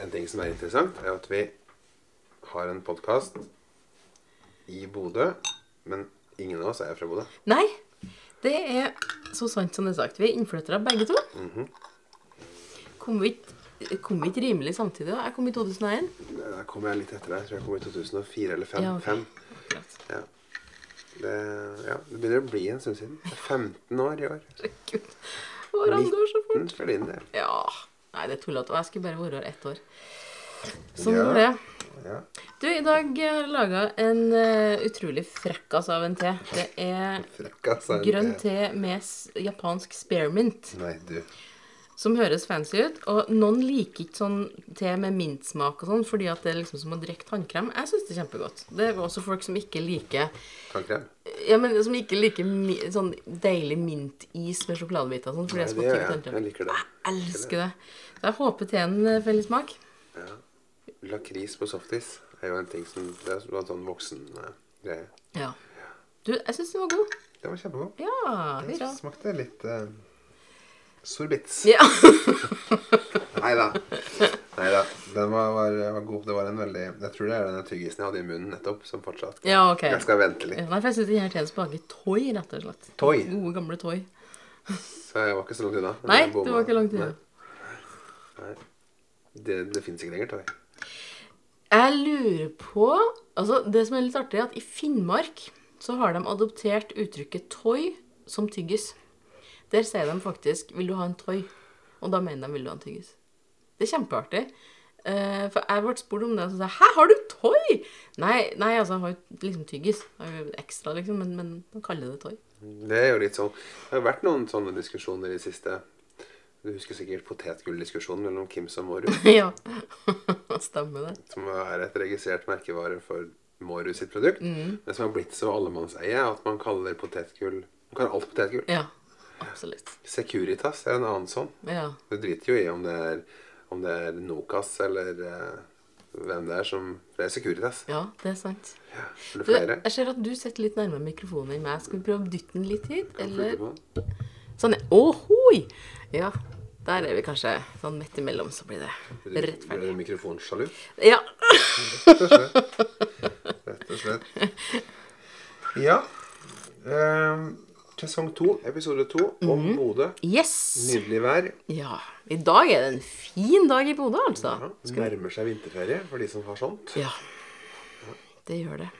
En ting som er interessant, er at vi har en podkast i Bodø, men ingen av oss er fra Bodø. Nei, det er så sant som det er sagt. Vi er innflyttere begge to. Vi ikke kom vi ikke rimelig samtidig? da? Jeg kom i 2001. Da kom jeg litt etter deg. Jeg tror jeg kom i 2004 eller 2005. Ja, okay. Ja. Det, ja, det begynner å bli en stund siden. Det er 15 år i år. Herregud. årene går så fort. 19 for din del. Ja. Nei, det er tullete. Jeg skulle bare vært her ett år. Sånn Ja. var det. Ja. Du, i dag har jeg laga en uh, utrolig frekkas av en te. Det er altså. grønn te med japansk spearmint. Nei, du. Som høres fancy ut. Og noen liker ikke sånn te med mintsmak og sånn, fordi at det er liksom som å drikke tannkrem. Jeg syns det er kjempegodt. Det er også folk som ikke liker Tannkrem? Ja, men som ikke liker mi, sånn deilig mintis med sjokoladebiter og sånn. Fordi Nei, jeg smaker jeg. tannkrem. Jeg liker det. Jeg elsker det. Så jeg håper teen får litt smak. Ja. Lakris på softis er jo en ting som Det er en sånn voksen eh, greie. Ja. Du, jeg syns den var god. Det var kjempegod. Ja, hurra. smakte litt uh, sorbits. Ja. Nei da. Den var, var, var god. Det var en veldig Jeg tror det er den tyggisen jeg hadde i munnen nettopp, som fortsatt ja, okay. Jeg skal vente Ja. Nei, for jeg syns denne teen smaker toy, rett og slett. Toy? Gode, gamle toy. Så jeg var ikke så langt unna. Nei, du var ikke langt unna. Nei. Det, det fins ikke lenger toy. Jeg lurer på Altså, det som er litt artig, er at i Finnmark så har de adoptert uttrykket toy som tyggis. Der sier de faktisk 'vil du ha en toy'? Og da mener de 'vil du ha en tyggis'. Det er kjempeartig. Uh, for jeg ble spurt om det, og så sa jeg 'hæ, har du toy?' Nei, nei altså, jeg har jo liksom tyggis. Ekstra, liksom, men, men de kaller det toy. Det er jo litt sånn Det har vært noen sånne diskusjoner i det siste. Du husker sikkert potetgulldiskusjonen mellom Kims og Moru. ja. Stemmer det. Som er et registrert merkevare for Moru sitt produkt. Mm. Men som har blitt så allemannseie at man kaller potetgull Man kaller alt potetgull. Ja. Absolutt. Securitas er en annen sånn. Ja. Du driter jo i om det er, om det er Nokas eller eh, hvem det er som det er Securitas. ja, det er sant. Ja, er det Du, flere? jeg ser at du sitter litt nærmere mikrofonen enn meg. Skal vi prøve å dytte den litt hit? Kan Eller? Sånn. Ohoi! Ja, der er vi kanskje sånn midt imellom, så blir det Blir rettferdig. du mikrofonsjalu? Ja. Rett og slett. Rett og slett. Ja. Ehm, sesong to, episode to, om Mhm. Bodø. Yes! Nydelig vær. Ja. I dag er det en fin dag i Bodø, altså. Ja, det nærmer seg vinterferie for de som har sånt. Ja. Det gjør det.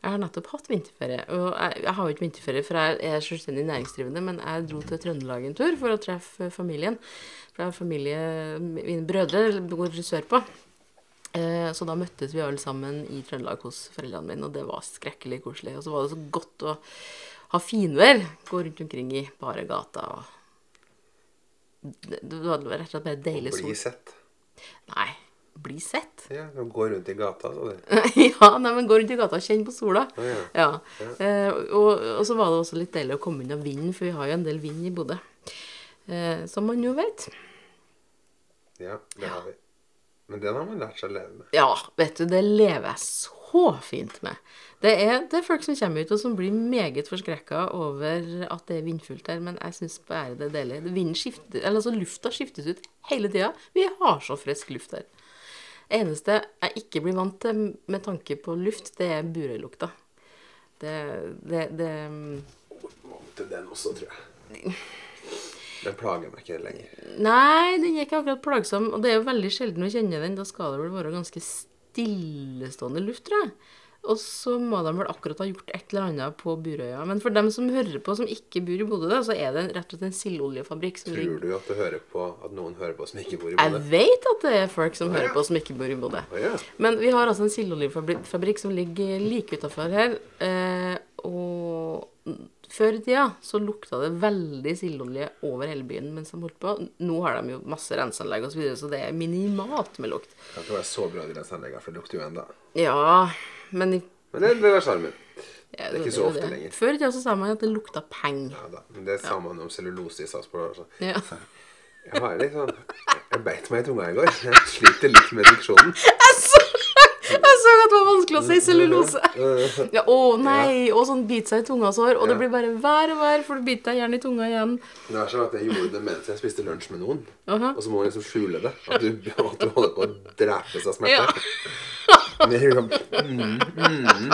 Jeg har nettopp hatt vinterferie. Og jeg, jeg har jo ikke vinterferie, for jeg er selvstendig næringsdrivende, men jeg dro til Trøndelag en tur for å treffe familien. For jeg har familie Mine brødre går sørpå. Eh, så da møttes vi alle sammen i Trøndelag hos foreldrene mine, og det var skrekkelig koselig. Og så var det så godt å ha finvær. Gå rundt omkring i bare gata og Det det var rett og slett bare deilig sol. Bli sett. Nei, bli sett. Ja, gå rundt i gata, sa du. ja, nei, men gå rundt i gata og kjenne på sola. Å, ja. Ja. Eh, og, og så var det også litt deilig å komme unna vinden, for vi har jo en del vind i Bodø. Eh, som man jo vet. Ja, det har vi. Men den har man lært seg å leve med. Ja, vet du, det lever jeg så fint med. Det er, det er folk som kommer ut og som blir meget forskrekka over at det er vindfullt her, men jeg syns bare det er deilig. Vinden skifter, eller altså Lufta skiftes ut hele tida. Vi har så frisk luft her. Det eneste jeg ikke blir vant til med tanke på luft, det er Burøy-lukta. Det, det, det Vant til den også, tror jeg. Den plager meg ikke lenger. Nei, den er ikke akkurat plagsom. Og det er jo veldig sjelden å kjenne den. Da skal det vel være ganske stillestående luft, tror jeg. Og så må de vel akkurat ha gjort et eller annet på Burøya. Men for dem som hører på, som ikke bor i Bodø, så er det rett og slett en sildoljefabrikk som Tror du at du hører på at noen hører på som ikke bor i Bodø? Jeg vet at det er folk som Å, hører på, som ikke bor i Bodø. Å ja. Men vi har altså en sildoljefabrikk som ligger like utafor her. Eh, og før i tida så lukta det veldig sildolje over hele byen mens de holdt på. Nå har de jo masse renseanlegg osv., så, videre, så det er minimalt med lukt. Det kan ikke være så bra de renseanleggene, for det lukter jo enda. Ja, men Men det, det var sjarmen. ja, Det er ikke så ofte det. lenger. Før i tida sa man at det lukta penger. Ja da. Men det sa man om cellulose i Sarpsborg. Altså. Ja. Jeg har litt sånn Jeg beit meg i tunga i går. Jeg sliter litt med diksjonen. Jeg så, jeg så at det var vanskelig å si cellulose. Ja, å nei, og sånn biter seg i tunga sår. Og det blir bare vær og vær, for du biter deg gjerne i tunga igjen. Det er sånn at jeg gjorde det mens jeg spiste lunsj med noen. Og så må man liksom skjule det. At du, at du holder på å drepes av smerte. Ja. Men jeg liksom, mm, mm.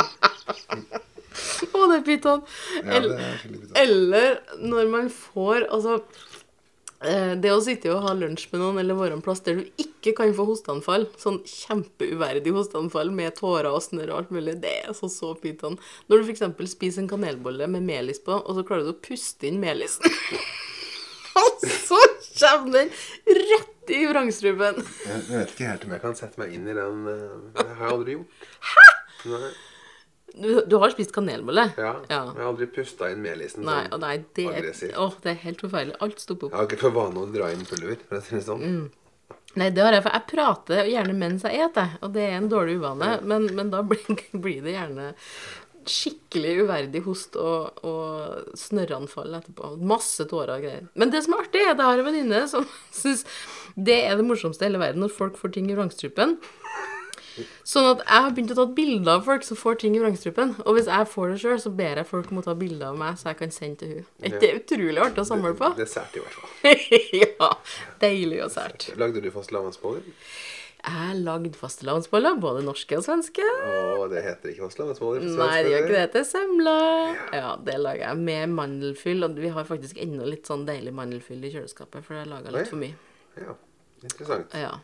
Å, det er pyton. er sånn. Eller når man får Altså det å sitte og ha lunsj med noen eller være en plass der du ikke kan få hosteanfall, sånn kjempeuverdig hosteanfall med tårer og snørr og alt mulig, det er så så pyton. Når du f.eks. spiser en kanelbolle med melis på, og så klarer du å puste inn melisen Og så kommer den rett i vrangstrupen. Jeg jeg vet ikke helt om jeg kan sette meg inn i den eh, Det har jeg aldri gjort. Hæ?! Nei. Du, du har spist kanelbolle? Ja. Ja. Jeg har aldri pusta inn melisen Nei, sånn. nei, det er, aggressivt. åh, det er helt forferdelig. Alt stopper opp. Jeg har ikke for vane å dra inn pulver. For å si det sånn. Mm. Nei, det har jeg, for jeg prater gjerne mens jeg eter, og det er en dårlig uvane. Men, men da blir, blir det gjerne skikkelig uverdig host og, og snørranfall etterpå. Masse tårer og greier. Men det som er artig, er at jeg har en venninne som syns det er det morsomste i hele verden når folk får ting i vrangstrupen. Sånn at jeg har begynt å ta bilder av folk som får ting i vrangstrupen. Og hvis jeg får det sjøl, så ber jeg folk om å ta bilder av meg, så jeg kan sende til henne. Er det utrolig artig å samle på? Det er sært i hvert fall. ja. Deilig og sært. Lagde du fastelavnsboller? Jeg har lagd fastelavnsboller, både norske og svenske. Å, det heter ikke fastelavnsboller på svensk. Nei, det gjør ikke det. Det heter semler. Ja, det lager jeg med mandelfyll. Og vi har faktisk enda litt sånn deilig mandelfyll i kjøleskapet, for jeg laga litt for mye. Ja, interessant. Ja.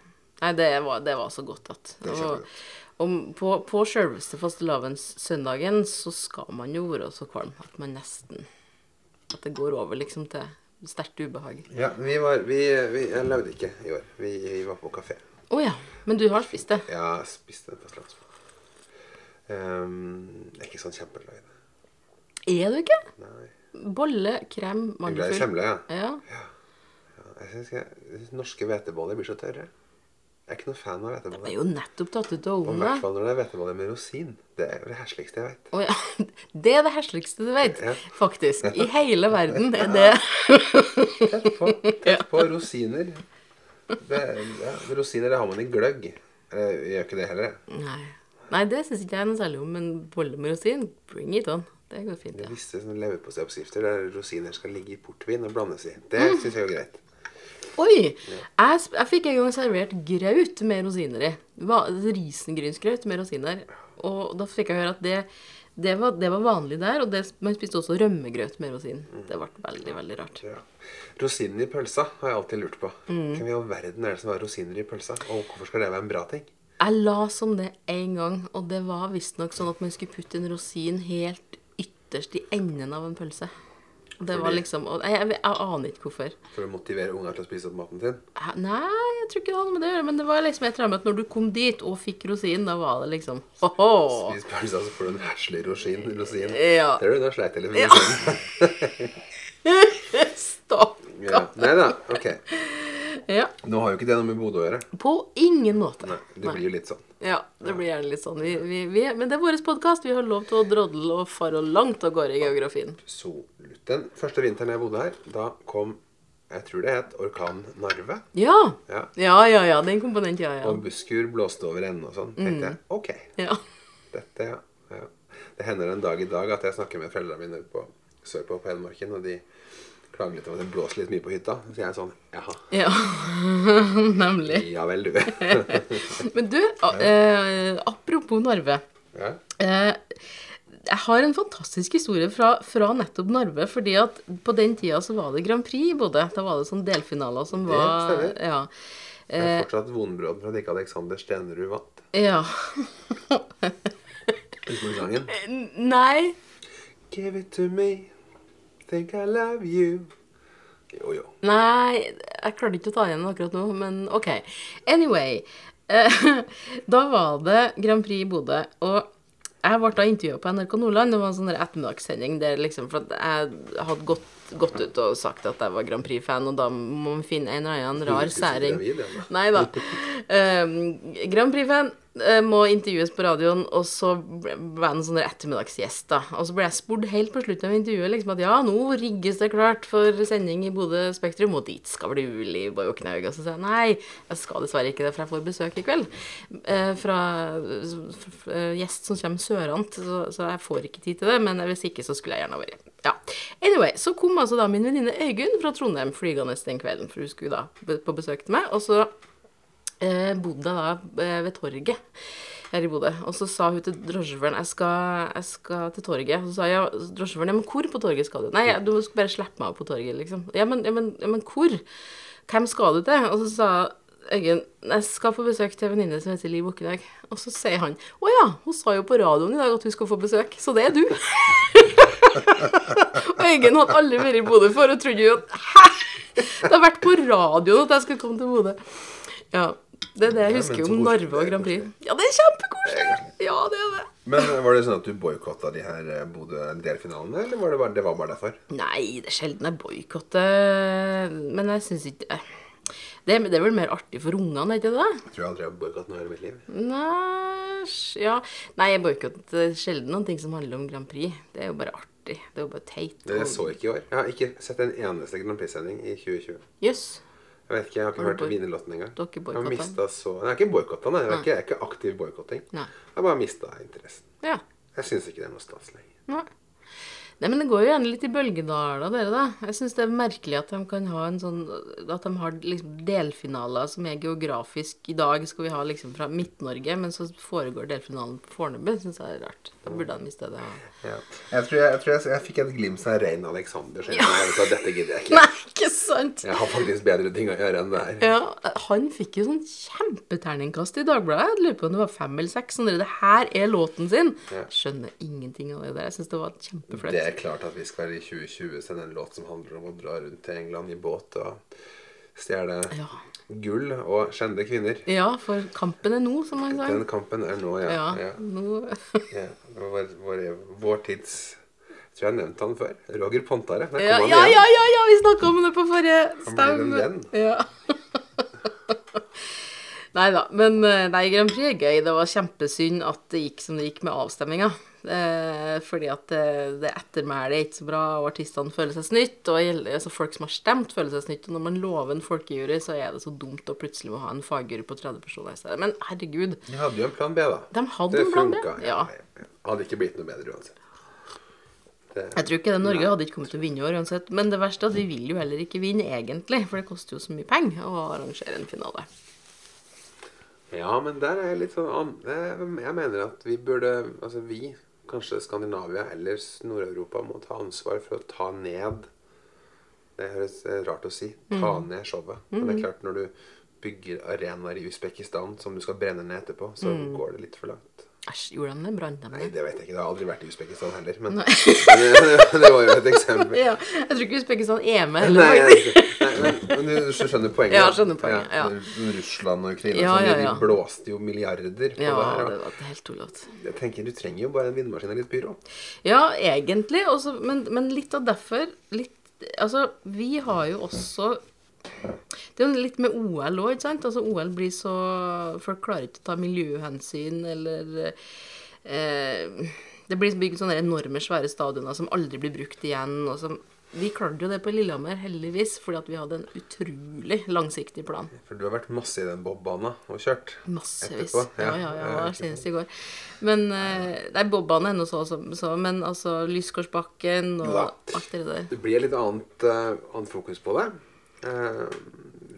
Nei, det var, det var så godt at Og, og på, på sjølveste fastelavnssøndagen så skal man jo være så kvalm at man nesten At det går over liksom til sterkt ubehag. Ja, vi var Vi, vi jeg lagde ikke i år. Vi, var på kafé. Å ja. Men du har spist det? Ja, Jeg spiste en fastelavnsbolle. Um, jeg er ikke sånn kjempeglad i det. Er du ikke? Nei. Bolle, krem, Jeg er glad i semle, ja. Ja. ja ja jeg, syns norske hveteboller blir så tørre. Jeg er ikke noe fan av Det er jo nettopp tatt ut av Og i hvert fall når det er hveteboller med rosin. Det er det hesligste jeg vet. Oh, ja. Det er det hesligste du vet, Ja. faktisk. I hele verden er det Tett på, tett på rosiner. Det, ja, rosiner det har man i gløgg. Jeg gjør ikke det heller. jeg. Nei. Nei, det syns ikke jeg noe særlig om, men bolle med rosin, bring it on. Det går fint, Det ja. er visse sånne leverposteioppskrifter der rosiner skal ligge i portvin og blandes i. Det Mm. syns jeg er greit. Oi! Jeg, jeg fikk en gang servert graut med rosiner i. Risengrynsgraut med rosiner. Og da fikk jeg høre at det, det, var, det var vanlig der, og det, man spiste også rømmegrøt med rosin. Det ble veldig, veldig rart. Ja. Rosiner i pølsa har jeg alltid lurt på. Mm. Hvem i all verden er det som har rosiner i pølsa? Og hvorfor skal det være en bra ting? Jeg la som det en gang, og det var visstnok sånn at man skulle putte en rosin helt ytterst i enden av en pølse. Det var liksom, og jeg, jeg, jeg aner ikke hvorfor. For å motivere unger til å spise opp maten sin? Nei, jeg tror ikke det hadde med det å gjøre, men det var liksom med at når du kom dit og fikk rosin, da var det liksom ho-ho! Spis pølsa, så får du en heslig rosin. rosin. Ja. Ser du, da sleit jeg litt med Ja. Stakkar. Stopp! Ja. Nei da, ok. Ja. Nå har jo ikke det noe med Bodø å gjøre. På ingen måte. Nei, det blir jo litt sånn. Ja, det blir gjerne litt sånn. Vi, vi, vi, men det er vår podkast. Vi har lov til å drodle og fare langt av gårde i geografien. Absolutt. Den første vinteren jeg bodde her, da kom jeg tror det het orkan Narve. Ja. Ja. Ja, ja, ja. Den komponent, ja, ja. Og busskur blåste over ende og sånn. tenkte jeg, ok, ja. dette, ja. ja. Det hender en dag i dag at jeg snakker med foreldrene mine på, sørpå på Hedmarken, og de klager litt over at det blåser litt mye på hytta. Så jeg er sånn, jaha, Ja, nemlig. ja vel du. Men du, eh, apropos Narve. ja. Eh, jeg har en fantastisk historie fra, fra nettopp Narve. fordi at på den tida så var det Grand Prix i Bodø. Da var det sånn delfinaler som Det var stemmer. Ja. Det er fortsatt vonbrød for at ikke Alexander Stenerud vant. ja. Husker du sangen? Nei. Give it to me, think I love you. Jo, jo. Nei, jeg klarte ikke å ta igjen akkurat nå, men OK. Anyway. Eh, da var det Grand Prix i Bodø, og jeg ble da intervjua på NRK Nordland. Det var en sånn ettermiddagssending der liksom For jeg hadde gått, gått ut og sagt at jeg var Grand Prix-fan, og da må man finne en eller annen rar særing. Nei da. Eh, Grand Prix-fan. Eh, må intervjues på radioen, og så ble jeg en sånn ettermiddagsgjest, da. Og så ble jeg spurt helt på slutten av intervjuet liksom at ja, nå rigges det klart for sending i Bodø Spektrum, og dit skal vel du, Liv Bojoknaug. Og så sa jeg nei, jeg skal dessverre ikke det, for jeg får besøk i kveld eh, fra f- f- eh, gjest som kommer sørant, så, så jeg får ikke tid til det, men hvis ikke, så skulle jeg gjerne vært. Ja. Anyway, så kom altså da min venninne Øygunn fra Trondheim flygende den kvelden, for hun skulle da på besøk til meg, og så bodde da eh, ved torget her i Bodø. Og så sa hun til drosjesjåføren jeg, jeg skal til torget. Og så sa jeg, ja, drosjesjåføren ja, men hvor på torget skal du? Nei, du skal bare slippe meg av på torget, liksom. Ja, men, ja, men, ja, men hvor? Hvem skal du til? Og så sa Øygunn jeg skal på besøk til en venninne som heter Liv Bukkedag. Og så sier han å ja, hun sa jo på radioen i dag at hun skal få besøk, så det er du. Og Øygunn hadde aldri vært i Bodø før og trodde jo at hæ? Det har vært på radioen at jeg skulle komme til Bodø. Ja, det er det jeg husker om. Narve og Grand Prix. Ja, det er kjempekoselig! Ja, det er det. Men var det sånn at du boikotta de her eh, Bodø-delfinalene, eller var det, bare, det var bare derfor? Nei, det er sjelden jeg boikotter, men jeg syns ikke det, det er vel mer artig for ungene, ikke det? Jeg tror jeg aldri har boikottet noe i mitt liv. Nei, ja. Nei, jeg boikotter sjelden noen ting som handler om Grand Prix. Det er jo bare artig. Det er jo bare teit. Det jeg så ikke i år. Jeg har ikke sett en eneste Grand Prix-sending i 2020. Jøss. Jeg vet ikke, jeg har ikke Har hørt vinnerlåten engang. Dere har Jeg boikottet? så Nei, jeg ikke boikotta. Det er ikke, er ikke aktiv boikotting. Jeg har bare mista interessen. Ja. Jeg syns ikke det er noe stas lenger. Nei. Nei, men det går jo gjerne litt i bølgedaler, dere, da. Jeg syns det er merkelig at de kan ha en sånn At de har liksom delfinaler som er geografisk I dag skal vi ha liksom fra Midt-Norge, men så foregår delfinalen på Fornebu. Syns jeg er rart. Da burde han i stedet ha Ja. Jeg tror jeg, jeg, tror jeg, jeg fikk et glimt av Rein Alexander. Så jeg sa dette gidder jeg ikke. Nei, ikke sant? Jeg har faktisk bedre ting å gjøre enn det her. Ja, han fikk jo sånn kjempeterningkast i Dagbladet. Jeg lurer på om det var fem eller seks. Sånn, det her er låten sin. Ja. Skjønner ingenting av det der. Jeg syns det var kjempeflaut. Er klart at vi skal i 2020 sende en låt som handler om å dra rundt til England i båt og stjele Ja. gull og skjende kvinner. ja, for kampen er nå, som man sier. Den kampen er nå, ja. Ja, ja. nå ja. Vår, vår, vår tids Jeg tror jeg nevnte nevnt han før. Roger Pontare. Ja, han ja, ja, ja, ja, vi snakka om det på forrige Han ble en venn. Ja. Nei da. Men eh, nei, Grand Prix er gøy. Det var kjempesynd at det gikk som det gikk med avstemminga. Eh, fordi at det, det ettermælet er ikke så bra, og artistene føler seg snytt. Og altså, folk som har stemt, føler seg snytt. Og når man lover en folkejury, så er det så dumt å plutselig må ha en fagjury på 30 personer i stedet. Men herregud. De hadde jo en plan B, da. De hadde det en plan B, funka. ja. ja. Hadde ikke blitt noe bedre uansett. Det, Jeg tror ikke det. Norge hadde ikke kommet til å vinne i år uansett. Men det verste er at vi vil jo heller ikke vinne, egentlig. For det koster jo så mye penger å arrangere en finale. ja, men der er jeg litt sånn jeg mener at vi burde Altså vi, kanskje Skandinavia eller Nord-Europa, må ta ansvar for å ta ned Det høres eh, rart å si. Ta Mm. ned showet. Men det er klart, når du bygger arenaer i Usbekistan som du skal brenne ned etterpå, så Mm. går det litt for langt. Æsj, gjorde han det? Brant de Nei, det? det vet jeg ikke. Det har aldri vært i Usbekistan heller. Men det, det var jo et eksempel. Ja, jeg tror ikke Usbekistan er med heller, faktisk. Men, men du skjønner poenget? Ja, skjønner poenget, ja. Ja. Russland og Ukraina Ja, sånn, de- blåste jo milliarder på det her. Ja, det var helt tullete. Jeg tenker Du trenger jo bare en vindmaskin og litt pyro. Ja, egentlig. Også, men, men litt av derfor litt, Altså, vi har jo også Det er jo litt med OL òg, ikke sant? Altså, OL blir så Folk klarer ikke å ta miljøhensyn, eller eh, Det blir bygd sånne enorme, svære stadioner som aldri blir brukt igjen. og som vi klarte jo det på Lillehammer, heldigvis, fordi at vi hadde en utrolig langsiktig plan. For du har vært masse i den bobbana og kjørt. Massevis. Etterpå, Ja, ja. ja, ja. Det senest i går. Men eh, Nei, bobbene er nå så, så, så Men altså Lyskorsbakken og Ja. alt det der. Det blir litt annet, eh, annet fokus på det. Uh,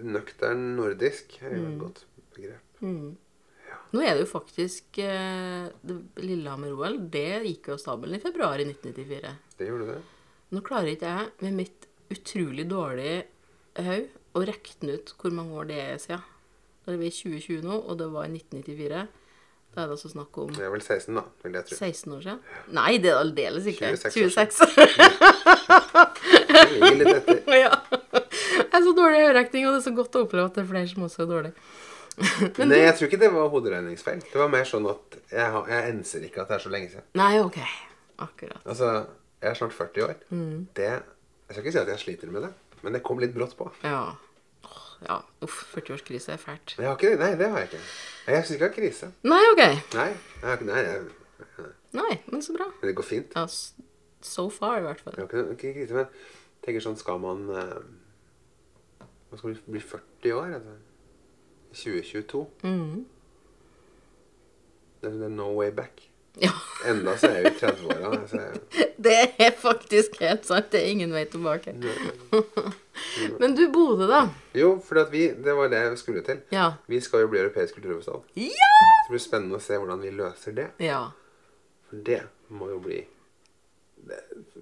nøktern nordisk er jo Mm. et godt begrep. Nå er det jo faktisk eh, Lillehammer-OL. Det gikk jo av stabelen i februar i 1994. Det gjorde det. Nå klarer ikke jeg med mitt utrolig dårlige hode å regne ut hvor mange år det er siden. Da er vi i 2020 nå, og det var i 1994. Da er det altså snakk om Det er vel 16, da, vil jeg tro. 16 år siden. Nei, det er aldeles ikke. 26 år 26. Det ligger litt etter. ja. Jeg er så dårlig i høyrekning, og det er så godt å oppleve at det er flere som også er dårlig. Nei, jeg tror ikke det var hoderegningsfeil. Det var mer sånn at jeg, jeg enser ikke at det er så lenge siden. Nei, ok. Akkurat. Altså, jeg er snart 40 år. Mm. Det Jeg skal ikke si at jeg sliter med det, men det kom litt brått på. Ja. Åh, ja. Uff, 40-årskrise er fælt. Men jeg har ikke det. Nei, det har jeg ikke. Jeg syns ikke jeg har krise. Nei, OK. Nei, jeg har ikke, nei, jeg, Nei, men så bra. Men det går fint. Ja, so far, i hvert fall. Jeg har ikke, ikke krise, men tenker sånn Skal man eh, Man skal bli, bli 40 år altså. 2022. Mm. Det, det er no way back. Ja. Enda så er vi i 30-åra. Altså, jeg- Det er faktisk helt sant. Det er ingen vei tilbake. Men du, bodde, da? jo, for vi, det var det jeg skulle til. Ja. Vi skal jo bli europeisk kulturhovedstad. Ja! Så det blir spennende å se hvordan vi løser det. Ja. For det må jo bli det,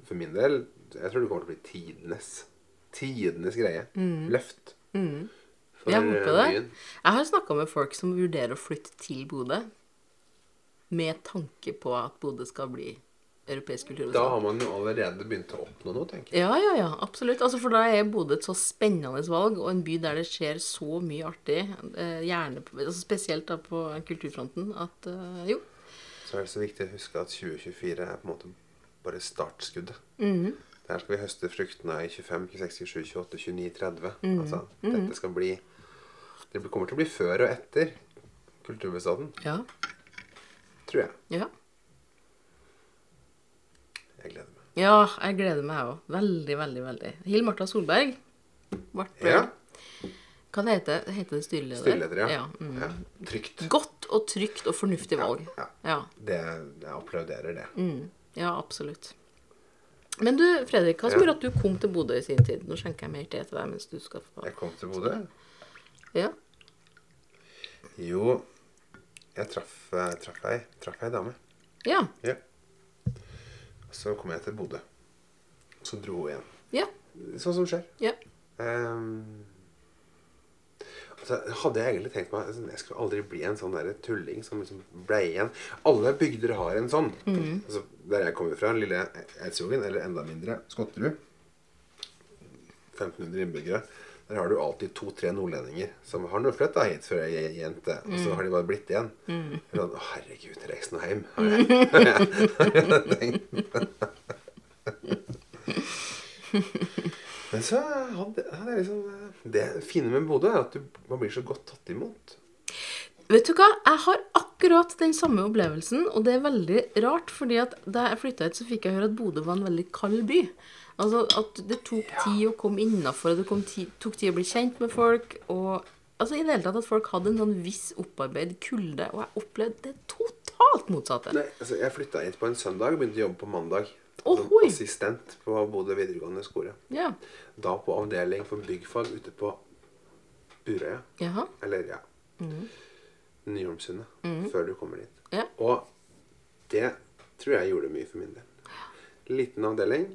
For min del Jeg tror det kommer til å bli tidenes Tidenes greie. Løft. For Mm. Jeg håper det. Jeg har snakka med folk som vurderer å flytte til Bodø med tanke på at Bodø skal bli europeisk Da har man jo allerede begynt å oppnå noe, tenker jeg. Ja, ja, ja, absolutt. Altså, for da er Bodø et så spennende valg, og en by der det skjer så mye artig, eh, gjerne altså spesielt da på kulturfronten, at eh, jo. Så er det så viktig å huske at 2024 er på en måte bare startskuddet. Mhm. Der skal vi høste fruktene i 25, 26, 27, 28, 29, 30. Mhm. Altså, dette skal bli Det kommer til å bli før og etter kulturbestanden. Ja. Tror jeg. Ja. Jeg gleder meg. Ja, jeg gleder meg òg. Veldig, veldig, veldig. Hill Martha Solberg ble Ja. Hva det heter det? Heter det styreleder? Styreleder, ja. ja. Mm. ja. Trygt. Godt og trygt og fornuftig valg. Ja. Ja. Det, jeg applauderer det. Mm. ja, absolutt. Men du, Fredrik, hva som gjorde at du kom til Bodø i sin tid? Nå skjenker jeg mer te til deg mens du skal få Jeg kom til Bodø. Ja. Jo, jeg traff, eh, traff ei, traff ei dame. Ja. Ja. Så kom jeg til Bodø. Så dro hun igjen. Ja. Sånn som skjer. Ja. Um, altså, hadde jeg egentlig tenkt meg altså, Jeg skulle aldri bli en sånn der tulling som liksom ble igjen. Alle bygder har en sånn. Altså, der jeg kommer fra, lille Eidsvågen, eller enda mindre, Skotterud 1500 innbyggere. Der har du alltid to-tre nordlendinger som har nå flytta hit før ei jente. Og så har de bare blitt igjen. Sånn, Å, herregud, Reksneheim. Har jeg, har jeg tenkt. Men så hadde, hadde liksom Det fine med Bodø er at du, man blir så godt tatt imot. Vet du hva? Jeg har akkurat den samme opplevelsen, og det er veldig rart, fordi at da jeg flytta hit, så fikk jeg høre at Bodø var en veldig kald by. Altså at det tok tid å komme innafor, det kom tid, tok tid å bli kjent med folk, og altså i det hele tatt at folk hadde en sånn viss opparbeidet kulde, og jeg opplevde det totalt motsatte. Nei, altså Jeg flytta hit på en søndag og begynte å jobbe på mandag. Som Ohoi. assistent på Bodø videregående skole. Ja. Da på avdeling for byggfag ute på Burøya. Jaha. Eller, ja Nyholmsundet. Før du kommer dit. Ja. Og det tror jeg gjorde mye for min del. Liten avdeling.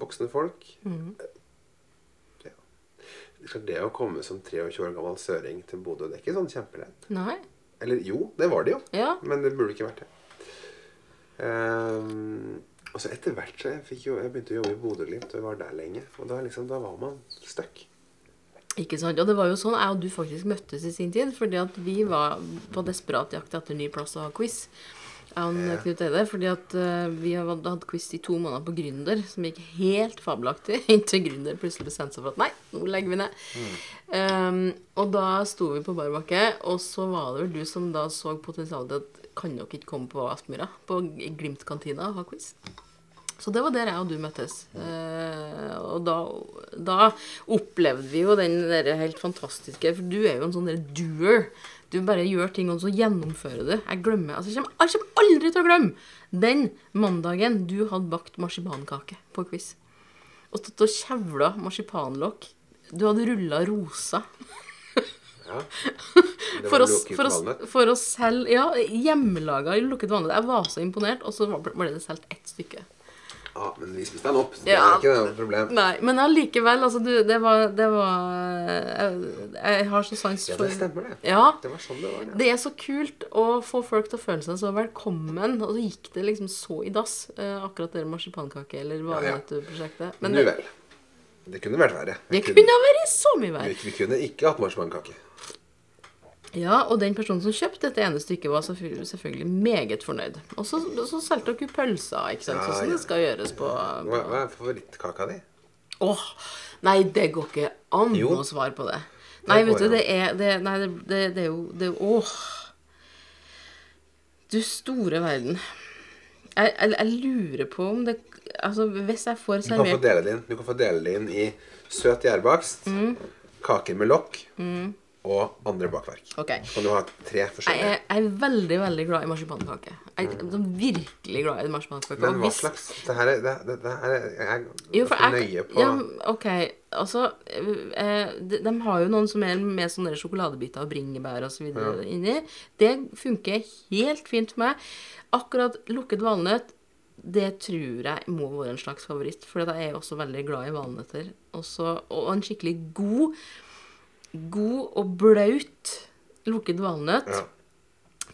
Voksne folk. Ja. Det Det å komme som 23 år gammel søring til Bodø, det er ikke sånn kjempelett. Nei. Eller jo, det var det jo. Ja. Men det burde ikke vært det. Um, og så etter hvert så jeg, jo, jeg begynte å jobbe i Bodø-Glimt, og jeg var der lenge. Og da, liksom, da var man stuck. Ikke sant? Og det var jo sånn jeg og du faktisk møttes i sin tid, fordi at vi var på desperat jakt etter ny plass å ha quiz. Ja. Knut Eide, fordi at uh, vi hadde hatt quiz i to måneder på Gründer, som gikk helt fabelaktig, inntil Gründer plutselig bestemte seg for at nei, nå legger vi ned. Um, og da sto vi på barbakke, og så var det vel du som da så potensialet at kan dere ikke komme på Aspmyra, på Glimt-kantina og ha quiz? Så det var der jeg og du møttes. Eh, og da, da opplevde vi jo den der helt fantastiske For du er jo en sånn der doer. Du bare gjør ting, og så gjennomfører du. Jeg glemmer, altså jeg kommer, jeg kommer aldri til å glemme den mandagen du hadde bakt marsipankake på quiz. Og stått og kjevla marsipanlokk. Du hadde rulla rosa Ja. Det for var å, lukket for, oss, for å selge Ja, hjemmelaga lukket vannet Jeg var så imponert, og så ble det solgt ett stykke. Ja, men vi spiste den opp, så det Ja. er ikke noe problem. Nei, men allikevel, altså du, det var, det var jeg, jeg har så sans Ja, det stemmer det. Ja. Det var sånn det var, ja. Det er så kult å få folk til å føle seg så velkommen. Og så gikk det liksom så i dass, eh, akkurat det marsipankake eller Ja, ja. valnøttprosjektet. Men nu vel. Det kunne vært verre. Vi det kunne kunne vært så mye vi, verre. vi kunne ikke hatt marsipankake. Ja, og den personen som kjøpte dette ene stykket, var selvfølgelig, meget fornøyd. Og så, så solgte dere pølser, ikke sant, Ja, sånn ja. det skal gjøres på Hva, hva er favorittkaka di? Åh, nei, det går ikke an Jo. å svare på det. Nei, vet du, det er det, Nei, det, det, det er jo det, Åh. Du store verden. Jeg, jeg, jeg lurer på om det Altså, hvis jeg får Du kan få servert dele det inn. Du kan få dele det inn i søt gjærbakst, Mm. kaker med lokk og andre bakverk. Okay. Kan du ha tre Jeg forskjellige. er, jeg er veldig, veldig glad i marsipankake. Jeg er mm. virkelig glad i marsipankake. Men hva slags Det her er, det, det, det her er Jeg er Jo, for jeg, nøye på ja, OK. Altså eh, de, de har jo noen som er med sånne sjokoladebiter og bringebær så videre inni. Det funker helt fint for meg. Akkurat lukket valnøtt, det tror jeg må være en slags favoritt. For jeg er også veldig glad i valnøtter. Også, og en skikkelig god, god og blaut lukket valnøtt. Ja.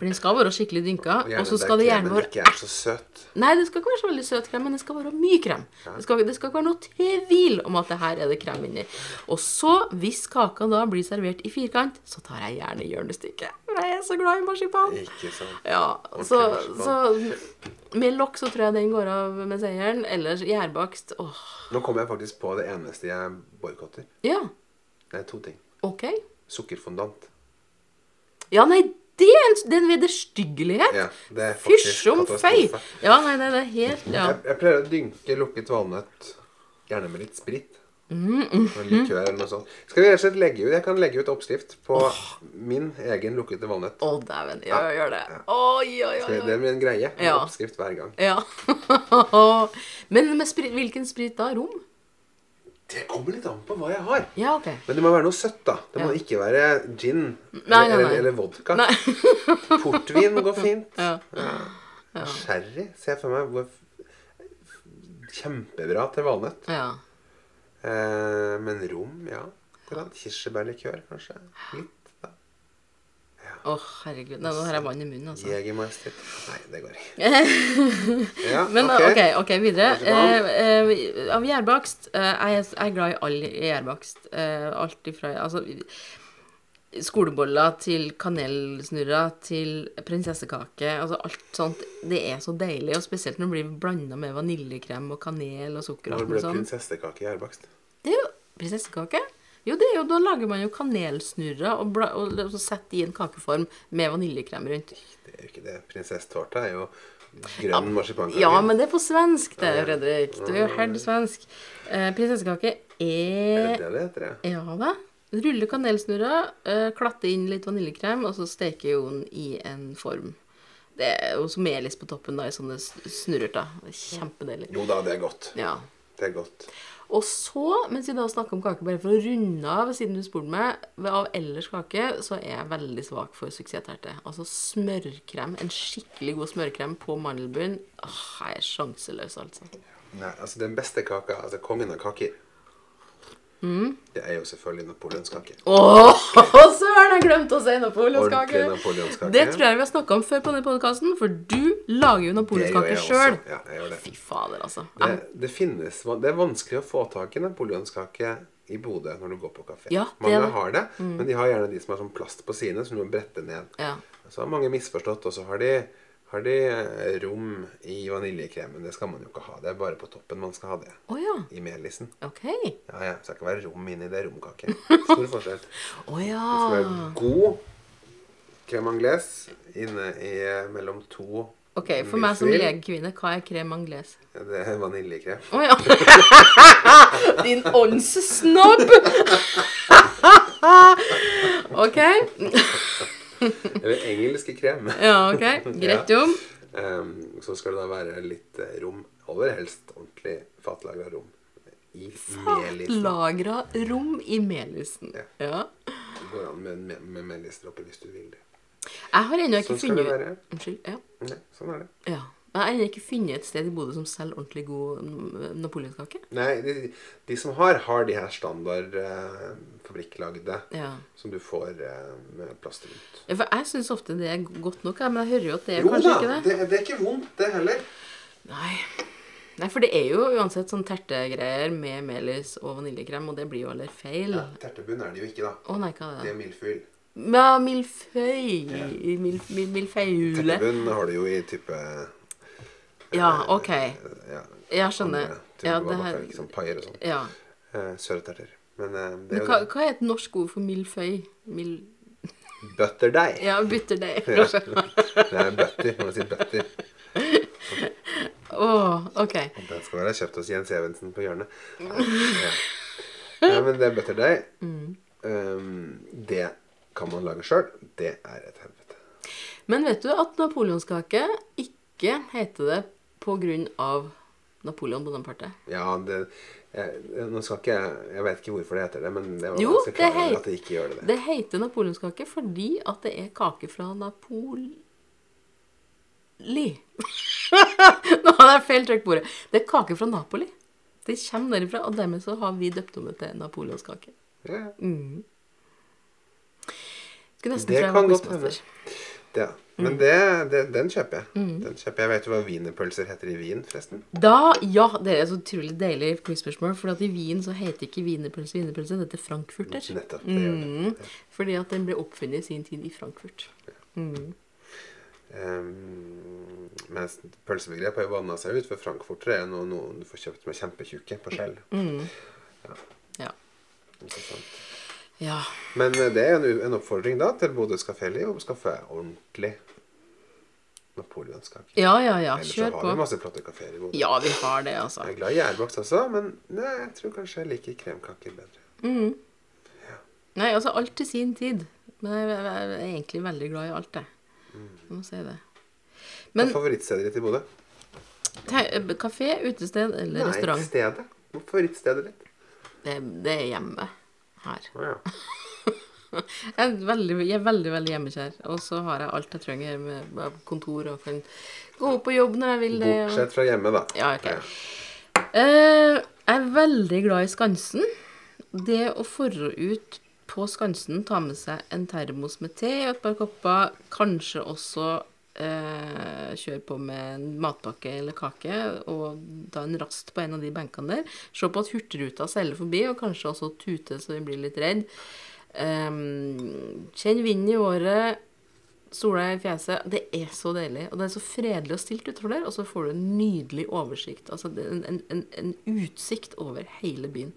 For den skal være skikkelig dynka. Og så skal det gjerne være ikke så søt. Nei, det skal ikke være så veldig søt krem, men det skal være mye krem. Det, skal, det skal ikke være noe tvil om at det her er det krem inni. Og så, hvis kaka da blir servert i firkant, så tar jeg gjerne hjørnestykket. For jeg er så glad i marsipan. Ikke sant. Ja, så, okay, så med lokk så tror jeg den går av med seieren. Ellers gjærbakst. Åh. Nå kommer jeg faktisk på det eneste jeg boikotter. Ja, Det er to ting. OK. Sukkerfondant. Ja, nei, det er en, det er en vederstyggelighet. Ja, det er faktisk Fysj om fei. katastrofe. Ja, nei, nei, det er helt Ja. Jeg, jeg pleier å dynke lukket valnøtt, gjerne med litt sprit. Mm, Og likør eller noe sånt. Skal vi rett og slett legge ut Jeg kan legge ut oppskrift på min egen lukkede valnøtt. Å, dæven. Ja, gjør det. Oi, oi, oi. Så oi. Det blir en greie. En Ja. oppskrift hver gang. Ja. Men med sprit, hvilken sprit da? Rom? Det kommer litt an på hva jeg har. Ja, OK. Men det må være noe søtt, da. Det må Ja. ikke være gin Nei, nei, eller, nei. eller vodka. Nei. Portvin går fint. Ja. Sherry ser jeg for meg hvor Kjempebra til valnøtt. ja. Eh, men rom, ja. Kirsebærlikør, kanskje. Litt, da. oh, herregud. Nei, nå har jeg vann i munnen, altså. Jegermeister. Nei, det går ikke. Ja, Men ok. OK, videre. Eh, eh, av gjærbakst eh, jeg, jeg er glad i all gjærbakst. Eh, alt ifra altså, skoleboller til kanelsnurrer til prinsessekake. Altså alt sånt. Det er så deilig, og spesielt når det blir blanda med vaniljekrem og kanel og sukker. Når alt ble prinsessekake gjærbakst? Det er jo prinsessekake. Jo, det er jo, da lager man jo kanelsnurrer og, bla, og, og setter i en kakeform med vaniljekrem rundt. Det er jo ikke det. Prinsessetårta er jo grønn marsipankake. Ja, men det er på svensk, det, Fredrik. Du er jo helt svensk. Eh, prinsessekake Er er det det heter? det? Ja da. Rulle kanelsnurrer, eh, klatte inn litt vaniljekrem, og så steke jo den i en form. Det er jo som melis på toppen da, i sånne snurrer. er Kjempedeilig. Jo da, det er godt. Ja. Det er godt. Og så, mens vi da snakker om kake, bare for å runde av, siden du spurte meg, av ellers kake, så er jeg veldig svak for suksessterte. Altså smørkrem, en skikkelig god smørkrem på mandelbunn. Åh, jeg er sjanseløs, altså. Nei, altså Den beste kaka, altså kongen av kaker, Mm. det er jo selvfølgelig napoleonskake. Åh, søren, jeg glemte å si napoleonskake! Napoleonskake. Det tror jeg vi har snakka om før på denne podkasten, for du lager jo napoleonskake sjøl. Ja, jeg gjør det. Fy fader, altså. Det, det finnes Det er vanskelig å få tak i napoleonskake i Bodø når du går på kafé. Ja, mange det. Mm. har det, men de har gjerne de som har sånn plast på sidene, som du må brette ned. Ja. Så har mange misforstått, og så har de, har de eh, rom i vaniljekremen. Det skal man jo ikke ha. Det er bare på toppen man skal ha det. Oh, ja. I melisen. OK. Ja, ja. Det skal ikke være rom inni det romkake. Stor forskjell. oh, ja. Det skal være god crème anglaise inne i eh, mellom to OK, for meg som legekvinne, hva er crème anglaise? Ja, Det er vaniljekrem. Å ja. Din åndssnobb! OK. Eller engelske krem. Ja, OK. Greit, jo. Um, så skal det da være litt eh, rom. Aller helst ordentlig fatlagra rom. I melisen. Fatlagra rom i melisen. Ja. Ja. Det går an med, med, med melisdråper hvis du vil det. Jeg har ennå ikke funnet Sånn skal det være. Unnskyld. Ja. Nei, sånn er det. ja. Jeg har ennå ikke funnet et sted i Bodø som selger ordentlig god mm, napoleonskake. Nei, de, de som har, har de her standard eh, fabrikklagde Ja. som du får eh, med plast rundt. ja. For jeg syns ofte det er godt nok, men jeg hører jo at det er Jo kanskje da, ikke det. det, det er ikke vondt, det heller. Nei. Nei, for det er jo uansett sånn tertegreier med melis og vaniljekrem, og det blir jo aller feil. Ja, Tertebunn er det jo ikke, da. Å nei, hva er Det det? er milfyll. Ja, milføy. Mil, mil, milføyle. Tertebunn har du jo i type Ja, OK. ja, Jeg skjønner. andre Ja, det her som paier og sånn. Ja. Eh, Sørterter. Men eh, det er jo hva, det. hva er et norsk ord for milleføy? Mild... Butterdeig. Ja, butterdeig. Ja. Det er butter. Man si butter. Oh, ok. Den skal være kjøpt hos Jens Evensen på hjørnet. Ja. ja, men det er butterdeig. Mm. Um, det kan man lage sjøl. Det er et helvete. Men vet du at napoleonskake ikke heter det på grunn av Napoleon Bonaparte? Ja, det jeg, Nå skal ikke jeg vet ikke hvorfor det heter det, men det var Jo, ganske det heit, at det ikke gjør det. det. Heter napoleonskake fordi at det er kake fra Napoli. Nå hadde jeg feil trykk på ordet. Det er kake fra Napoli. Det kommer derifra, og dermed så har vi døpt om det til napoleonskake. Ja, Mm. Det kan godt quizmaster. Mm. men det, det, den kjøper jeg. Den kjøper jeg. Vet du hva wienerpølser heter i Wien, forresten? Da, ja, det er så utrolig deilig quizspørsmål, for at i Wien så heter ikke wienerpølse wienerpølse, det heter frankfurter. Nettopp. det gjør det. Mm, fordi at den ble oppfunnet i sin tid i Frankfurt. Um, mens pølsebegrep har jo vanna seg ut, for frankfurtere er noe, noe du får kjøpt med kjempetjukke på skjell. Ja. ja. sant? Ja. Men eh, det er en, en oppfordring da til Bodøs Kaféli å skaffe ordentlig napoleonskake. Ja, ja, ja. Ellers Kjør har på. vi masse flotte kafeer i Bodø. Ja, vi har det, altså. Jeg er glad i gjærbakst også, men nei, jeg tror kanskje jeg liker kremkaker bedre. Nei, altså alt til sin tid. Men jeg jeg er egentlig veldig glad i alt, jeg. Jeg må si det. Hva er favorittstedet ditt i Bodø? te- kafé, utested eller Nei, restaurant, stedet. Hva er favorittstedet ditt? det, det er hjemme her. Ja. Jeg er veldig, jeg er veldig, veldig hjemmekjær. Og så har jeg alt jeg trenger med kontor og kan gå på jobb når jeg vil det. og- Bortsett fra hjemme, da. Ja, ok. Eh, jeg er veldig glad i Skansen. Det å forre ut på Skansen, ta med seg en termos med te og et par kopper, kanskje også eh, kjøre på med en matpakke eller kake og ta en rast på en av de benkene der. Se på at Hurtigruta seiler forbi, og kanskje også tute så vi blir litt redd. Eh, kjenn vinden i året, sola i fjeset. Det er så deilig. Og det er så fredelig og stilt utenfor der, og så får du en nydelig oversikt. Altså en, en, en utsikt over hele byen.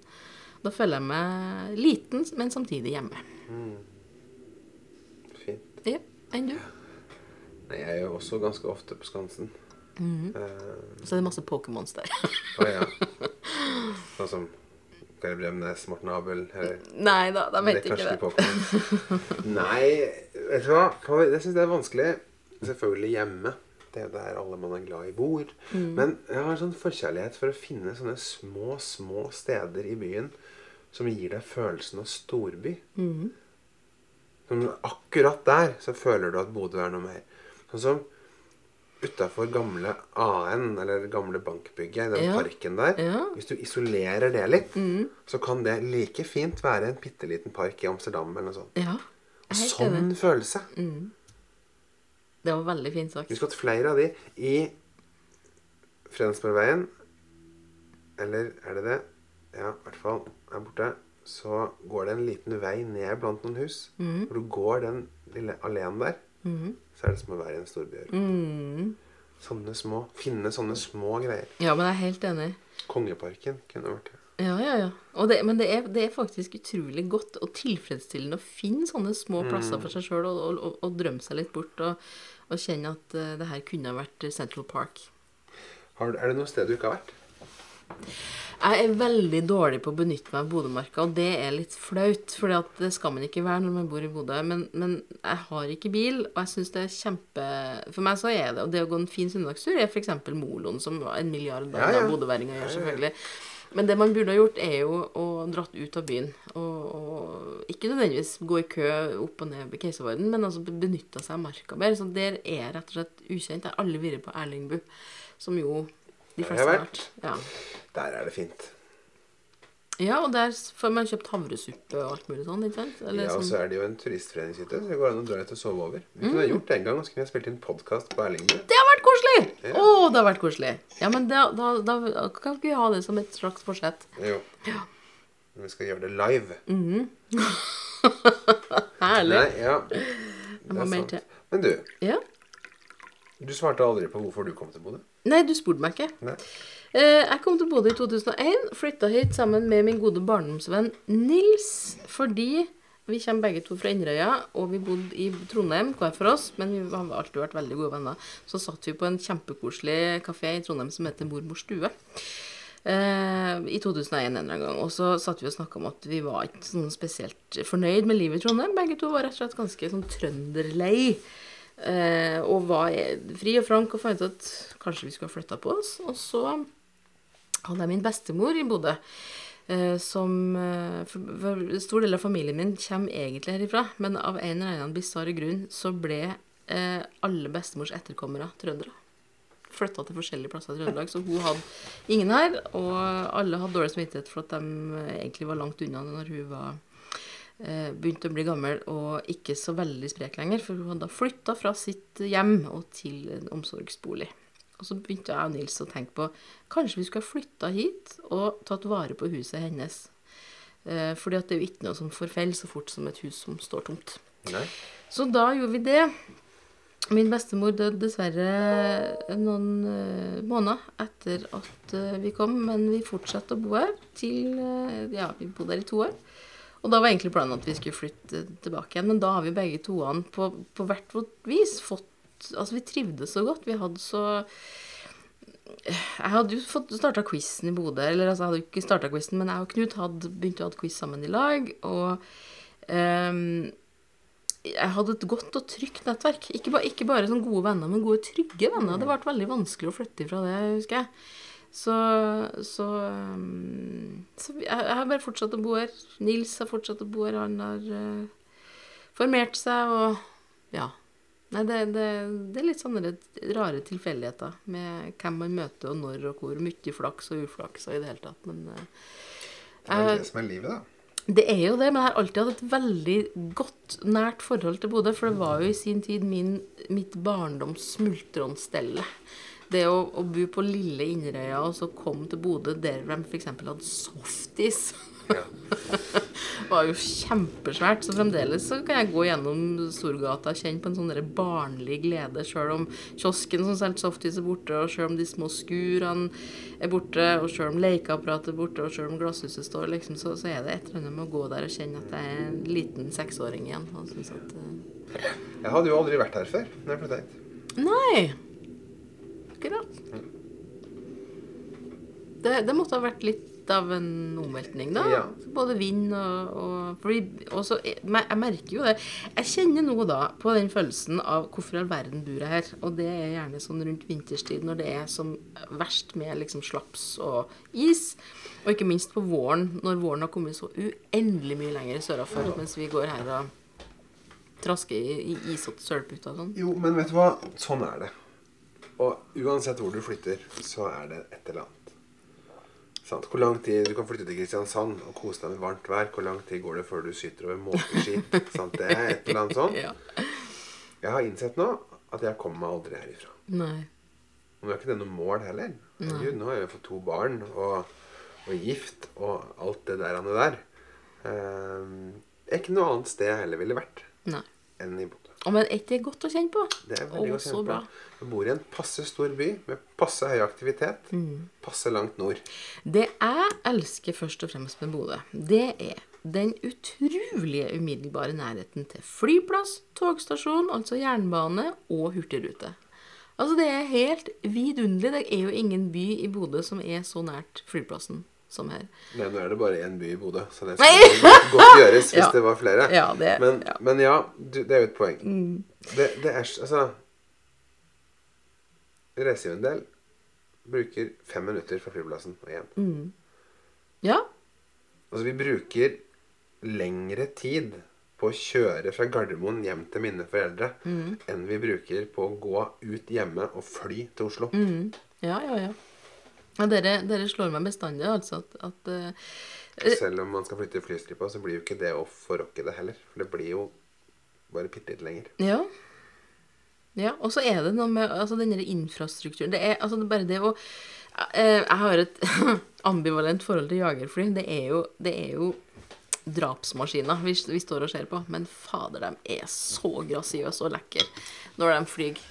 Da føler jeg meg liten, men samtidig hjemme. Fint. Ja, enn du? Jeg er jo også ganske ofte på Skansen. Mhm. Uh, Så er det masse Pokémons der. Å ja. Sånn som Kari Bremnes, Morten Abel eller Nei da, de Det vet er ikke det. Nei, vet du hva? Jeg syns det er vanskelig. Selvfølgelig hjemme. Det er der alle man er glad i, bor. Mm. Men jeg har en sånn forkjærlighet for å finne sånne små, små steder i byen som gir deg følelsen av storby. Mm. Som akkurat der så føler du at Bodø er noe mer. Sånn som utafor gamle AN, eller gamle bankbygget, i den Ja. parken der. Ja. Mm. Hvis du isolerer det litt, så kan det like fint være en bitte liten park i Amsterdam eller noe sånt. Ja, Sånn enig. følelse. Det var veldig fint sagt. Vi skulle hatt flere av de i Fredensborgveien. Eller er det det? Ja, i hvert fall her borte. Så går det en liten vei ned blant noen hus. Mm. Hvor du går den lille alleen der, så er det som å være i en storby. Mm. Sånne små Finne sånne små greier. Ja, men jeg er helt enig. Kongeparken kunne vært det. Ja, ja, ja. Det, men det er, det er faktisk utrolig godt og tilfredsstillende å finne sånne små plasser for seg sjøl og, og, og, og drømme seg litt bort og, kjenne at uh, det her kunne ha vært Central Park. Har, er det noe sted du ikke har vært? Jeg er veldig dårlig på å benytte meg av Bodømarka, og det er litt flaut. For det skal man ikke være når man bor i Bodø. Men, men jeg har ikke bil, og jeg syns det er kjempe For meg så er det Og det å gå en fin søndagstur er f.eks. Moloen, som en milliard Ja, ja. bodøværinger gjør, selvfølgelig. Men det man burde ha gjort, er jo å dratt ut av byen. Og, og ikke nødvendigvis gå i kø opp og ned ved Keiservarden, men altså benytta seg av marka mer. Så der er jeg rett og slett ukjent. Jeg har aldri vært på Erlingbu, som jo de fleste har vært. Ja. Der er det fint. Ja, og der får man kjøpt havresuppe og alt mulig sånn, ikke sant? Eller Ja, og så sånn. er det jo en turistforeningshytte, så det går an å dra litt og sove over. Vi kunne ha gjort det en gang, og så kunne jeg spilt inn podkast på Erlingbu. Det har vært koselig! Å, det har vært koselig. Ja, men da, da, da kan vi ha det som et slags forsett. Jo. Men vi skal gjøre det live. Herlig. Nei, ja. Det er sant. Men du, Ja. du svarte aldri på hvorfor du kom til Bodø. Nei, du spurte meg ikke. Nei. Eh, jeg kom til Bodø i 2001. Flytta hit sammen med min gode barndomsvenn Nils. Fordi vi kommer begge to fra Inderøya, og vi bodde i Trondheim hver for oss. Men vi har alltid vært veldig gode venner. Så satt vi på en kjempekoselig kafé i Trondheim som heter Mormors stue. Eh, I 2001 en eller annen gang. Og så satt vi og snakka om at vi var ikke sånn spesielt fornøyd med livet i Trondheim. Begge to var rett og slett ganske sånn trønderlei. Eh, og var fri og frank og fant ut at kanskje vi skulle ha flytta på oss. Og så hadde jeg min bestemor i Bodø. Eh, som eh, for, for Stor del av familien min kommer egentlig herifra, men av en eller annen bisarr grunn så ble eh, alle bestemors etterkommere trøndere. Flytta til forskjellige plasser i Trøndelag, så hun hadde ingen her. Og alle hadde dårlig samvittighet for at de eh, egentlig var langt unna når hun var begynte å bli gammel og ikke så veldig sprek lenger. For hun hadde flytta fra sitt hjem og til en omsorgsbolig. Og så begynte jeg og Nils å tenke på kanskje vi skulle ha flytta hit og tatt vare på huset hennes. Eh, fordi at det er jo ikke noe som forfeller så fort som et hus som står tomt. Nei. Så da gjorde vi det. Min bestemor døde dessverre noen eh, måneder etter at eh, vi kom, men vi fortsatte å bo her til eh, Ja, vi bodde her i to år. Og da var egentlig planen at vi skulle flytte tilbake igjen, men da har vi begge toene på, på hvert vårt vis fått Altså, vi trivdes så godt. Vi hadde så Jeg hadde jo fått starta quizen i Bodø. Eller altså, jeg hadde jo ikke starta quizen, men jeg og Knut hadde begynt å ha quiz sammen i lag. Og um, jeg hadde et godt og trygt nettverk. Ikke, ba, ikke bare sånn gode venner, men gode, trygge venner. Det ble veldig vanskelig å flytte ifra det, husker jeg. Så, så, um, så jeg, jeg har bare fortsatt å bo her. Nils har fortsatt å bo her. Han har uh, formert seg og Ja. Nei, det, det, det er litt sånne rare tilfeldigheter med hvem man møter, og når og hvor. Mye flaks og uflaks og i det hele tatt. Men uh, Det er det som er livet, da. det er jo det, men jeg har alltid hatt et veldig godt, nært forhold til Bodø. For det var jo i sin tid min, mitt barndoms smultronstelle. Det å, å bo på lille Inderøya og så komme til Bodø der de f.eks. hadde softis, Ja. var jo kjempesvært. Så fremdeles så kan jeg gå gjennom Storgata og kjenne på en sånn barnlig glede, sjøl om kiosken som selger softis er borte, og sjøl om de små skurene er borte, og sjøl om lekeapparatet er borte, og sjøl om glasshuset står, liksom, så, så er det et eller annet med å gå der og kjenne at jeg er en liten seksåring igjen. At, uh... Jeg hadde jo aldri vært her før når jeg flytta hit. Nei! Akkurat. Det, det måtte ha vært litt av en omveltning, da. Ja. Både vind og, og fordi, også, jeg, jeg merker jo det. Jeg kjenner nå da på den følelsen av hvorfor all verden bor jeg her. Og det er gjerne sånn rundt vinterstid når det er som verst med liksom slaps og is. Og ikke minst på våren, når våren har kommet så uendelig mye lenger sørafor, mens vi går her og trasker i, i isete sølputer og sånn. Jo, men vet du hva? Sånn er det. Og uansett hvor du flytter, så er det et eller annet. Sant? Hvor lang tid Du kan flytte til Kristiansand og kose deg med varmt vær. Hvor lang tid går det før du syter over måkeskitt? Det er et eller annet sånt. Ja. Jeg har innsett nå at jeg kommer meg aldri herifra. Nei. Og nå er ikke det noe mål heller. Gud, nå har jeg fått to barn og, og gift og alt det der. Der. Um, ikke noe annet sted jeg heller ville vært Nei. enn i Bodø. Men er ikke det godt å kjenne på? Det er veldig godt å kjenne på. Jeg bor i en passe stor by med passe høy aktivitet. Mm. Passe langt nord. Det jeg elsker først og fremst med Bodø, det er den utrolige umiddelbare nærheten til flyplass, togstasjon, altså jernbane og hurtigrute. Altså, det er helt vidunderlig. Det er jo ingen by i Bodø som er så nært flyplassen som her. Nei, nå er det bare én by i Bodø, så det skulle godt, gjøres hvis Ja. det var flere. Ja, det- men, ja. Mm. men ja, du, det er jo et poeng. Det, det er Altså Reiser jo en del. bruker fem minutter fra flyplassen og hjem. Mm. Ja. Altså, vi bruker lengre tid på å kjøre fra Gardermoen hjem til mine foreldre Mm. enn vi bruker på å gå ut hjemme og fly til Oslo. Mm. Ja, ja, ja. Ja dere, dere slår meg bestandig, altså, at, at uh, Selv om man skal flytte flystripa, så blir jo ikke det å forrokke det heller. For det blir jo bare bitte litt lenger. Ja. Ja, og så er det noe med altså, denne infrastrukturen. Det er altså, det er bare det å uh, Jeg har et ambivalent forhold til jagerfly. Det er jo, det er jo drapsmaskiner vi, vi står og ser på. Men fader, de er så grasiøse og lekre når de flyr.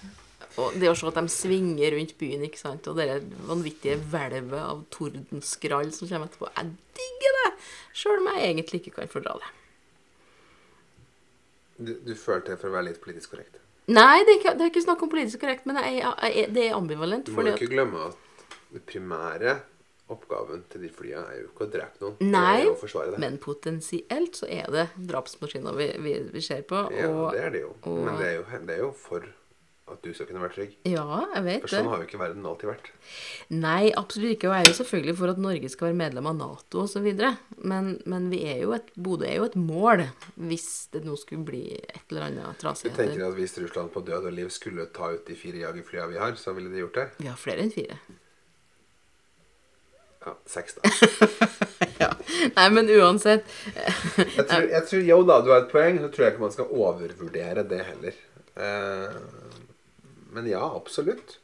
Og det å se at de svinger rundt byen, ikke sant, og det vanvittige hvelvet av tordenskrall som kommer etterpå Jeg digger det! Sjøl om jeg egentlig ikke kan fordra det. Du, du følte det for å være litt politisk korrekt. Nei, det er ikke, det er ikke snakk om politisk korrekt, men jeg, jeg, det er ambivalent. Du må ikke at glemme at det primære oppgaven til de flyene er jo ikke å drepe noen. Nei, det er å det. Men potensielt så er det drapsmaskiner vi, vi, vi ser på. ja, og, det er det jo. og- Men det er jo, det er jo for at du skal kunne være trygg. ja, jeg vet For sånn har jo ikke verden alltid vært. Nei, absolutt ikke. Og jeg er jo selvfølgelig for at Norge skal være medlem av Nato osv. Men, men vi er jo et, Bodø er jo et mål hvis det nå skulle bli et eller annet trasig. Du tenker at Hvis Russland på død og liv skulle ta ut de fire jagerflyene vi har, så ville de gjort det. Vi har flere enn fire. Ja, seks, da. Ja. Nei, men uansett. Jeg tror, jeg tror, jo da, du har et poeng. Så tror jeg ikke man skal overvurdere det heller. Eh, men ja, absolutt.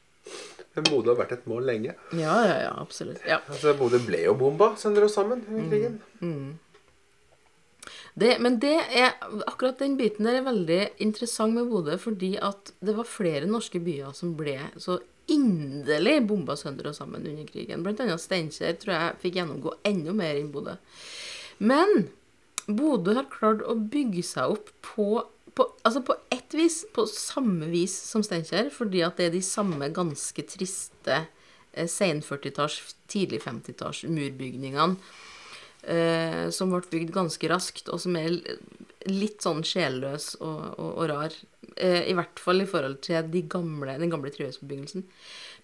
Men Bodø har vært et mål lenge. Ja, ja, ja, absolutt. Ja. Altså, Bodø ble jo bomba sender og sammen Mm. under krigen. Det, men det er, akkurat den biten der er veldig interessant med Bodø, fordi at det var flere norske byer som ble så inderlig bomba sønder og sammen under krigen. Blant annet Steinkjer tror jeg fikk gjennomgå enda mer enn Bodø. Men Bodø har klart å bygge seg opp på, på Altså på ett vis, på samme vis som Steinkjer, fordi at det er de samme ganske triste eh, sen 40-talls, tidlig 50-talls murbygningene eh, som ble bygd ganske raskt, og som er litt sånn sjelløs og, og, og rar. Eh, I hvert fall i forhold til de gamle, den gamle trehusbebyggelsen.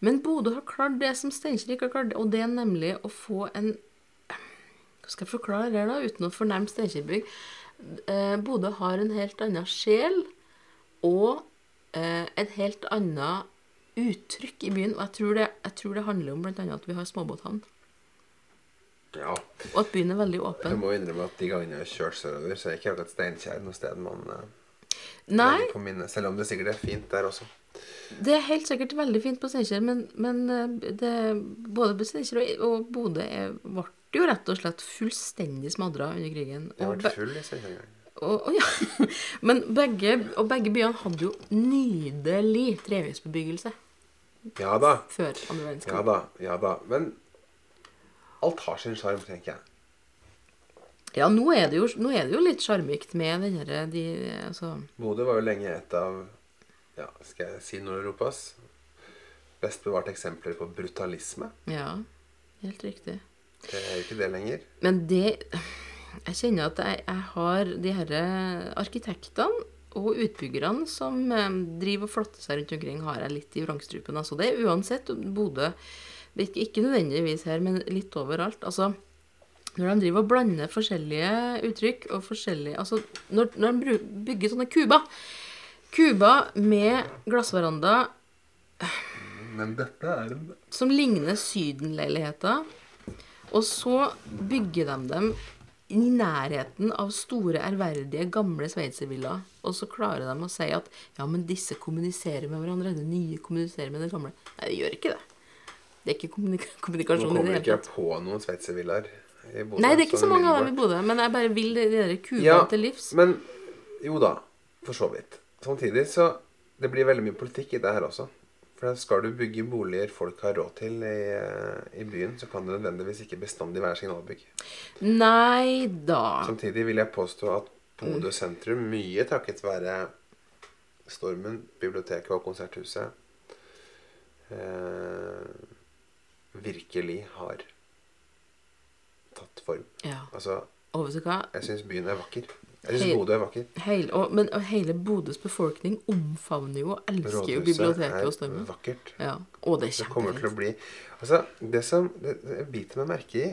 Men Bodø har klart det som Steinkjer ikke har klart, og det er nemlig å få en Hva skal jeg forklare det, da, uten å fornærme Steinkjerbygg? Eh, Bodø har en helt annen sjel og eh, et helt annet uttrykk i byen. Og jeg tror det, jeg tror det handler om bl.a. at vi har småbåthavn. Ja. Og at byen er veldig åpen. Jeg må innrømme at de gangene jeg har kjørt sørover, så er ikke akkurat Steinkjer noe sted man eh, Nei. Selv om det sikkert er fint der også. det er helt sikkert veldig fint på Steinkjer, men, men det, både på Steinkjer og, og Bodø er- ble jo rett og slett fullstendig smadra under krigen. Og, jeg ble full i en gang. og, og, ja. Men begge, og begge byene hadde jo nydelig trehusbebyggelse Ja da. før andre verdenskrig. Ja da. Ja da. Men alt har sin sjarm, tenker jeg. Ja, nå er det jo, er det jo litt sjarmikt med den herre de, altså, Bodø var jo lenge et av ja, skal jeg si Nord-Europas best bevarte eksempler på brutalisme. Ja, helt riktig. Det er jo ikke det lenger. Men det Jeg kjenner at jeg, jeg har de herre arkitektene og utbyggerne som eh, driver og flotter seg rundt omkring, har jeg litt i vrangstrupen. Altså, det er uansett Bodø det er ikke nødvendigvis her, men litt overalt. Altså, når de driver og blander forskjellige uttrykk og forskjellige Altså, når, når de bygger sånne kuber Kuber med glassveranda Men dette er en som ligner sydenleiligheter. Og så bygger de dem i nærheten av store, ærverdige, gamle sveitservillaer. Og så klarer de å si at ja, men disse kommuniserer med hverandre. Det nye kommuniserer med det gamle. Nei, det gjør ikke det. Det er ikke kommunik Nå kommunikasjon i kommer ikke jeg på noen sveitservillaer i Bodø. Nei, det er ikke så mange av dem i. Bodø. Men jeg bare vil de, de der kubene Ja, til livs. Men jo da, for så vidt. Samtidig så Det blir veldig mye politikk i det her også. For skal du bygge boliger folk har råd til i, eh, i byen, så kan det nødvendigvis ikke bestandig være signalbygg. Nei da. Samtidig vil jeg påstå at Bodø sentrum, mye takket være Stormen, biblioteket og Konserthuset, eh, virkelig har tatt form. Ja. Altså, jeg syns byen er vakker. Jeg syns Bodø er vakker. Heil, og, men og hele Bodøs befolkning omfavner jo og elsker jo biblioteket og er vakkert. Ja. Og det er Det kommer til å bli Altså, det som det, det biter meg merke i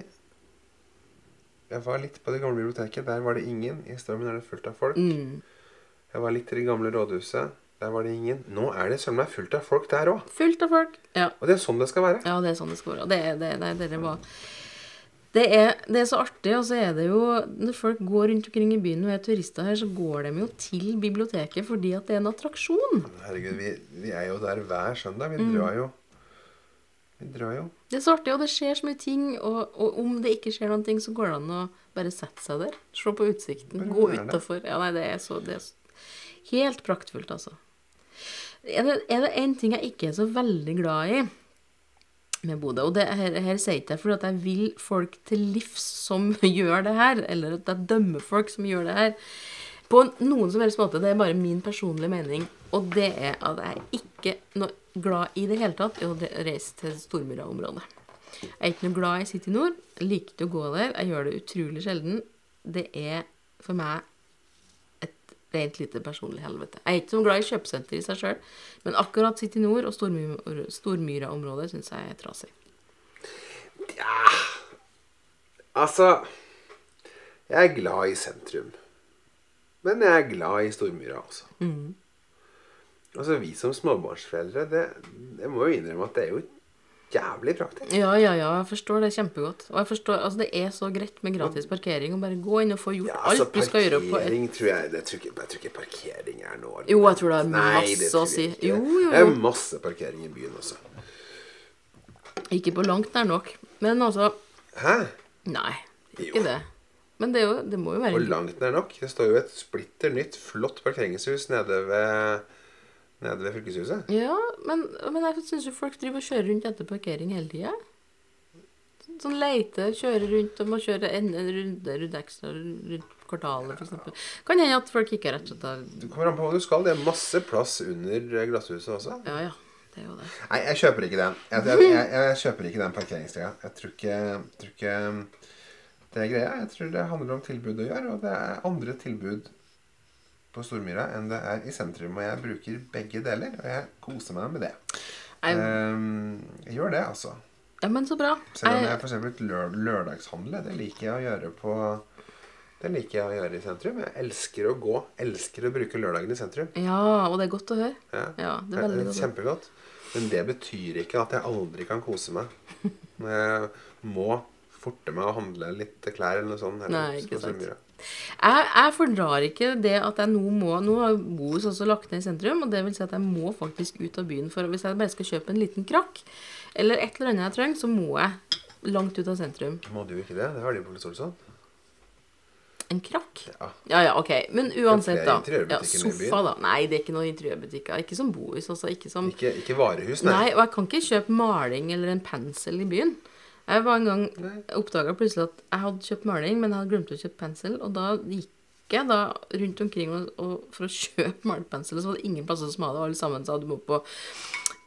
Jeg var litt på det gamle biblioteket. Der var det ingen. I Stormen er det fullt av folk. Mm. Jeg var litt i det gamle rådhuset. Der var det ingen. Nå er det søren meg fullt av folk der òg. Fullt av folk. Ja. Og det er sånn det skal være. ja, det er sånn det skal være. Det er, det, nei, dere var det er, det er så artig, og så er det jo Når folk går rundt omkring i byen og er turister her, så går de jo til biblioteket fordi at det er en attraksjon. Herregud, vi, vi er jo der hver søndag. Vi Mm. drar jo. Vi drar jo. Det er så artig, og det skjer så mye ting. Og, og om det ikke skjer noen ting, så går det an å bare sette seg der. Se på utsikten. Bare Gå utafor. Ja, nei, det er så det er så- helt praktfullt, altså. Er det, en ting jeg ikke er så veldig glad i med Bodø, og det her, her sier ikke jeg fordi at jeg vil folk til livs som gjør det her, eller at jeg dømmer folk som gjør det her, på noen som helst måte. Det er bare min personlige mening, og det er at jeg ikke noe glad i det hele tatt i å reise til Stormyra-området. Jeg er ikke noe glad i City Nord. Jeg liker ikke å gå der. Jeg gjør det utrolig sjelden. Det er for meg rent lite personlig helvete. Jeg er ikke så glad i kjøpesenter i seg sjøl, men akkurat City Nord og Stormy- Stormyra-området syns jeg er trasig. Ja. Altså Jeg er glad i sentrum. Men jeg er glad i Stormyra også. Altså, vi som småbarnsforeldre, det, jeg må jo innrømme at det er jo jævlig praktisk. Ja, ja, ja, jeg forstår det kjempegodt. Og jeg forstår, altså Det er så greit med gratis parkering. Og bare gå inn og få gjort Ja, altså, alt du skal gjøre på et parkering tror jeg, det tror ikke, Jeg tror ikke parkering er noe Jo, jeg tror det er Nei, masse det å si. jeg. Jo, jo, Det er masse parkering i byen også. Ikke på langt nær nok. Men altså Hæ? Nei, Jo. ikke det. Men det, jo, det må jo være På langt nær nok? Det står jo et splitter nytt, flott parkeringshus nede ved, nede ved fylkeshuset. Ja, men, men jeg syns jo folk driver og kjører rundt etter parkering hele tida. Sånn leite, kjøre rundt og må kjøre en, en runde rundt ekstra rundt kvartalet, f.eks. Kan hende at folk ikke rett og slett har Det kommer an på hva du skal. Det er masse plass under eh, glasshuset også. Ja ja, det er jo det. Nei, jeg kjøper ikke den. Jeg, jeg, jeg, jeg kjøper ikke den parkeringstida. Jeg tror ikke, tror ikke det er greia. Jeg tror det handler om tilbud å gjøre, og det er andre tilbud på Stormyra enn det er i sentrum. Og jeg bruker begge deler, og jeg koser meg med det. Jeg... Um, jeg gjør det, altså. ja, men så bra. Selv om Jeg- f.eks. lør lørdagshandler, det liker jeg å gjøre på det liker jeg å gjøre i sentrum. Jeg elsker å gå. Elsker å bruke lørdagen i sentrum. Ja, og det er godt å høre. Ja, Ja, det er veldig godt. Kjempegodt. Men det betyr ikke at jeg aldri kan kose meg. Når jeg må forte meg å handle litt klær eller noe sånt. Eller, Nei, ikke sant. Jeg, jeg fordrar ikke det at jeg nå må Nå har Bohus også lagt ned i sentrum, og det vil si at jeg må faktisk ut av byen. For hvis jeg bare skal kjøpe en liten krakk, eller et eller annet jeg trenger, så må jeg langt ut av sentrum. Må du ikke det? Det har de på Solsson. En krakk? Ja. Ja ja, ok. Men uansett, da. Ja, sofa, da. Nei, det er ikke noen interiørbutikker. Ikke som Bohus, altså. Ikke som Ikke, ikke varehus, nei. Nei, og jeg kan ikke kjøpe maling eller en pensel i byen. Jeg var en gang oppdaga plutselig at jeg hadde kjøpt maling, men jeg hadde glemt å kjøpe pensel. Og da gikk jeg da rundt omkring og, og for å kjøpe malpensel og så var det ingen plasser som hadde det. Alle sammen sa du må på,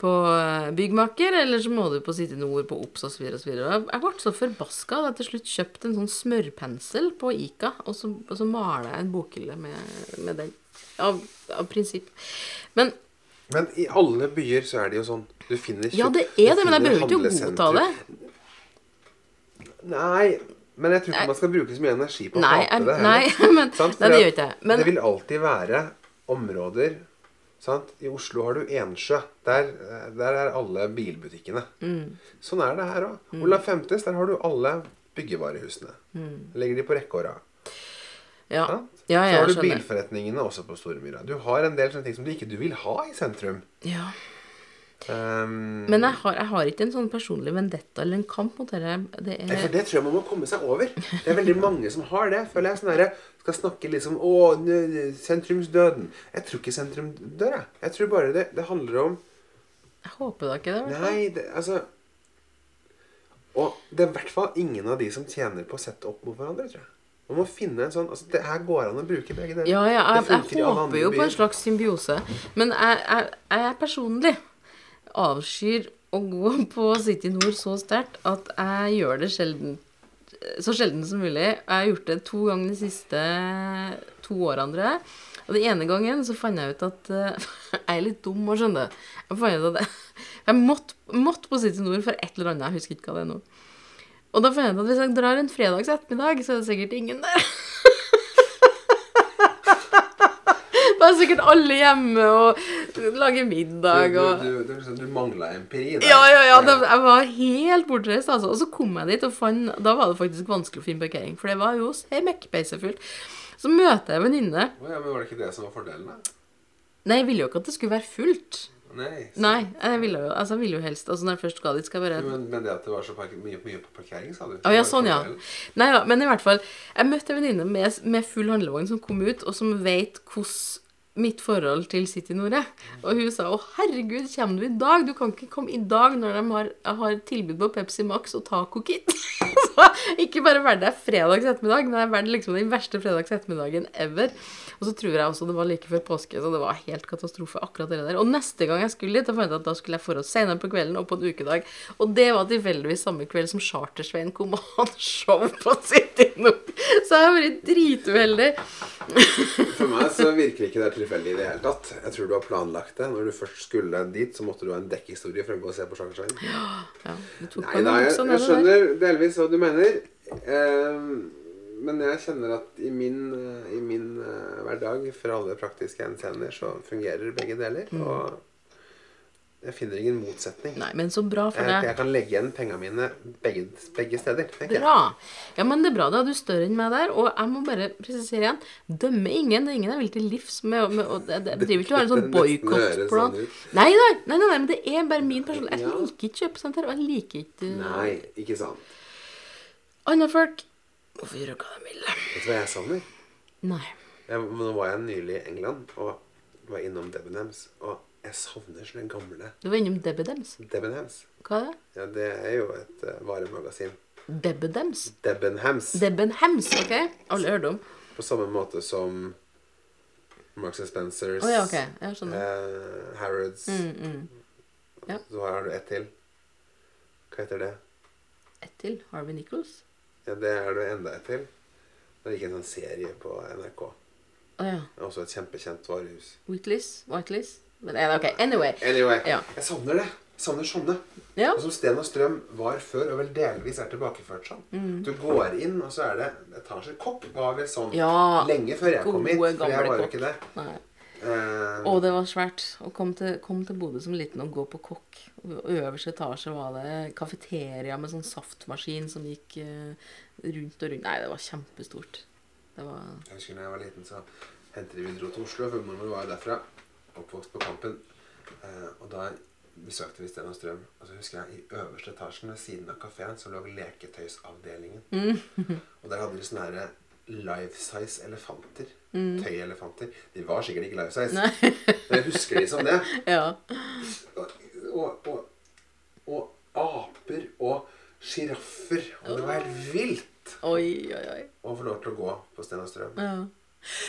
på eh, byggmaker, eller så må du på City Nord, på Ops osv. osv. Jeg, ble så forbaska at jeg til slutt kjøpte en sånn smørpensel på Ica, og så, og så maler jeg en bokhylle med, med den. Av, av prinsipp. Men Men i alle byer så er det jo sånn. Du finner Ja, det er det, men jeg behøver ikke å godta det. Nei, men jeg tror ikke man skal bruke så mye energi på å Nei, jeg- det nei, men- Sant? nei, det gjør ikke. Men- Det vil alltid være områder sant? I Oslo har du Ensjø. Der, der er alle bilbutikkene. Mm. Sånn er det her òg. Olav 50s, der har du alle byggevarehusene. Mm. Legger de på rekke og rad. Ja, sant? ja Så har du bilforretningene også på Stormyra. Du har en del sånne ting som du ikke du vil ha i sentrum. Ja. Um, Men jeg har, jeg har ikke en sånn personlig vendetta eller en kamp mot dette. Det er... for er det tror jeg man må komme seg over. Det er veldig mange som har det. Føler jeg sånn der, Skal snakke liksom Å, sentrumsdøden. Jeg tror ikke sentrum dør, jeg. Jeg tror bare det, det handler om Jeg håper da ikke det. Nei, det, altså Og det er i hvert fall ingen av de som tjener på å sette opp mot hverandre, tror jeg. Man må finne en sånn altså Det her går an å bruke begge deler. Ja, ja, jeg, jeg, jeg håper jo på en slags symbiose. Men jeg, jeg, jeg personlig avskyr å gå på City Nord så sterkt at jeg gjør det sjelden så sjelden som mulig. Jeg har gjort det to ganger de siste to årene. Og den ene gangen så fant jeg ut at uh, Jeg er litt dum og skjønner. Jeg fant ut at jeg, jeg måtte, måtte på City Nord for et eller annet. Jeg husker ikke hva det er nå. Og da fant jeg ut at hvis jeg drar en fredags ettermiddag, så er det sikkert ingen der. Da er sikkert alle hjemme og lager middag og du, du, du, du mangla empiri der. ja, ja, ja. Det, jeg var helt bortreist, altså. Og så kom jeg dit og fant Da var det faktisk vanskelig å finne parkering, for det var jo mekkbeisefullt. Så møter jeg en venninne. Å ja, men var det ikke det som var fordelen, da? Nei, jeg ville jo ikke at det skulle være fullt. Nei. Nei, jeg ville jo, altså, jeg ville jo helst Altså, når jeg først skal dit, skal jeg bare Men, men det at det var så mye, mye på parkering, sa du? Å ja, sånn, ja. Nei da, men i hvert fall. Jeg møtte en venninne med, med full handlevogn som kom ut, og som vet hvordan mitt forhold til City Nore. Og hun sa 'Å, herregud, kommer du i dag?' Du kan ikke komme i dag når de har, har tilbud på Pepsi Max og Taco Kit. så ikke bare være der fredags ettermiddag, men vær liksom den verste fredags ettermiddagen ever. Og så tror jeg også det var like før påske, så det var helt katastrofe akkurat det der. Og neste gang jeg skulle dit, fant jeg at da skulle jeg forholdt senere på kvelden og på en ukedag. Og det var tilfeldigvis samme kveld som Chartersveien kom og hadde show på City Nore. Så jeg har vært drituheldig. For meg så virker ikke det tilfeldig i det hele tatt. Jeg tror du har planlagt det. Når du først skulle dit, så måtte du ha en dekkhistorie for å gå og se på Sjangerstein. Ja, Nei da, jeg, jeg skjønner delvis hva du mener. Eh, men jeg kjenner at i min, eh, i min uh, hverdag, for alle praktiske henseender, så fungerer begge deler. Mm. Og jeg finner ingen motsetning. Nei, men så bra for Jeg, deg. jeg kan legge igjen pengene mine begge, begge steder. Bra. Ja, men det er bra. Da er du større enn meg der. Og jeg må bare presisere igjen. Dømme ingen. Det er ingen jeg vil til livs med. med og det, det, driver ikke å være en sånn boikottplan. sånn. Nei, nei, nei, nei, men det er bare min person. Jeg Ja. liker ikke kjøpesenter, og jeg liker ikke uh, Nei, ikke sant. andre folk. Hvorfor gjøre hva de vil? Vet du hva jeg savner? Nei. Jeg, nå var jeg nylig i England og var innom Debenhams. Og jeg savner sånne gamle Du var innom Debbedems. Debenhams. Hva er det? Ja, det er jo et eh, varemagasin. Debbedems? Debenhams. Debenhams, OK? Alle hørt om. På samme måte som Marks and Spencers, Å ja, OK. Jeg skjønner. eh, Harrods Mm, mm. Ja. Så har du ett til. Hva heter det? Ett til. Harvey Nichols. Ja, Det er det enda et til. Det gikk en sånn serie på NRK. Å ja. Det er Også et kjempekjent varehus. Whitleys. Whiteley's? Men eh, OK. Anyway. Anyway, Ja. jeg savner det. Jeg savner sånne. Ja. Og som Sten og Strøm var før, og vel delvis er tilbakeført sånn. Du går inn, og så er det etasjer. Kokk var vel sånn Mm. Ja. lenge før jeg kom hit. For jeg var jo ikke det. Nei. Eh, Å, det var svært. Å komme til, kom til Bodø som liten og gå på kokk. Og Øverste etasje var det kafeteria med sånn saftmaskin som gikk uh, rundt og rundt. Nei, det var kjempestort. Det var jeg husker da jeg var liten, så hentet vi dro til Oslo, for mormor var jo derfra. Oppvokst på Kampen. Eh, og da besøkte vi Sten og Strøm. Og så husker jeg i øverste etasjen ved siden av kafeen så lå leketøysavdelingen. Mm. og der hadde de sånne her life size elefanter. Mm. Tøyelefanter. De var sikkert ikke life size, men jeg husker de som det. Ja. Og, og, og, og aper og sjiraffer. Og det var helt vilt Oi, oi, oi. Og få lov til å gå på Sten og Strøm. Ja.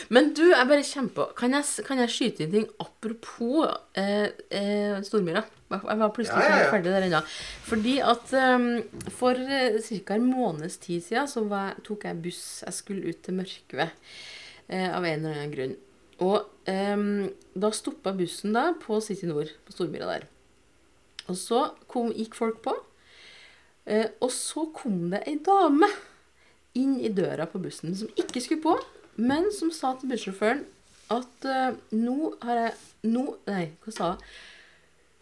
Men du, jeg bare kommer på Kan jeg, kan jeg skyte inn ting apropos eh, eh, Stormyra? Jeg var plutselig Ja, ja, ja. ferdig der ennå. Fordi at um, for eh, ca. en måneds tid siden så var, jeg- tok jeg buss. Jeg skulle ut til Mørkve eh, av en eller annen grunn. Og um, da stoppa bussen da på City Nord, på Stormyra der. Og så kom, gikk folk på. Eh, og så kom det ei dame inn i døra på bussen som ikke skulle på, men som sa til bussjåføren at uh, nå har jeg nå, Nei, hva sa hun?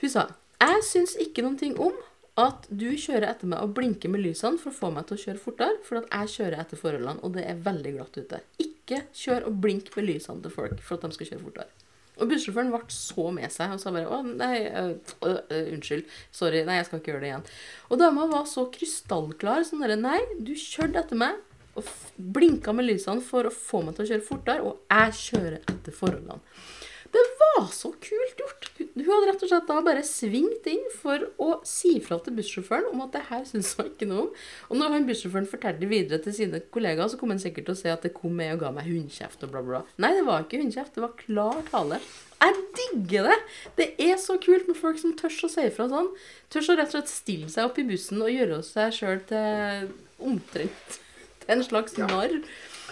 Hun sa jeg syns ikke noen ting om at du kjører etter meg og blinker med lysene for å få meg til å kjøre fortere, for at jeg kjører etter forholdene, og det er veldig glatt ute. Ikke kjør og blink med lysene til folk for at de skal kjøre fortere. Og bussjåføren ble så med seg og sa bare 'Å, nei, øh, øh, øh, unnskyld. Sorry. Nei, jeg skal ikke gjøre det igjen'. Og dama var så krystallklar. Sånn derre 'Nei, du kjørte etter meg og blinka med lysene for å få meg til å kjøre fortere, og jeg kjører etter forholdene'. Det var så kult gjort! Hun hadde rett og slett da bare svingt inn for å si fra til bussjåføren om at det her syns hun ikke noe om. Og når han bussjåføren fortalte videre til sine kollegaer, så kom han sikkert til å si at det kom med og ga meg hundekjeft og bla, bla. Nei, det var ikke hundekjeft. Det var klar tale. Jeg digger det! Det er så kult med folk som tør å si fra sånn. Tør å rett og slett stille seg opp i bussen og gjøre seg sjøl til omtrent en slags narr.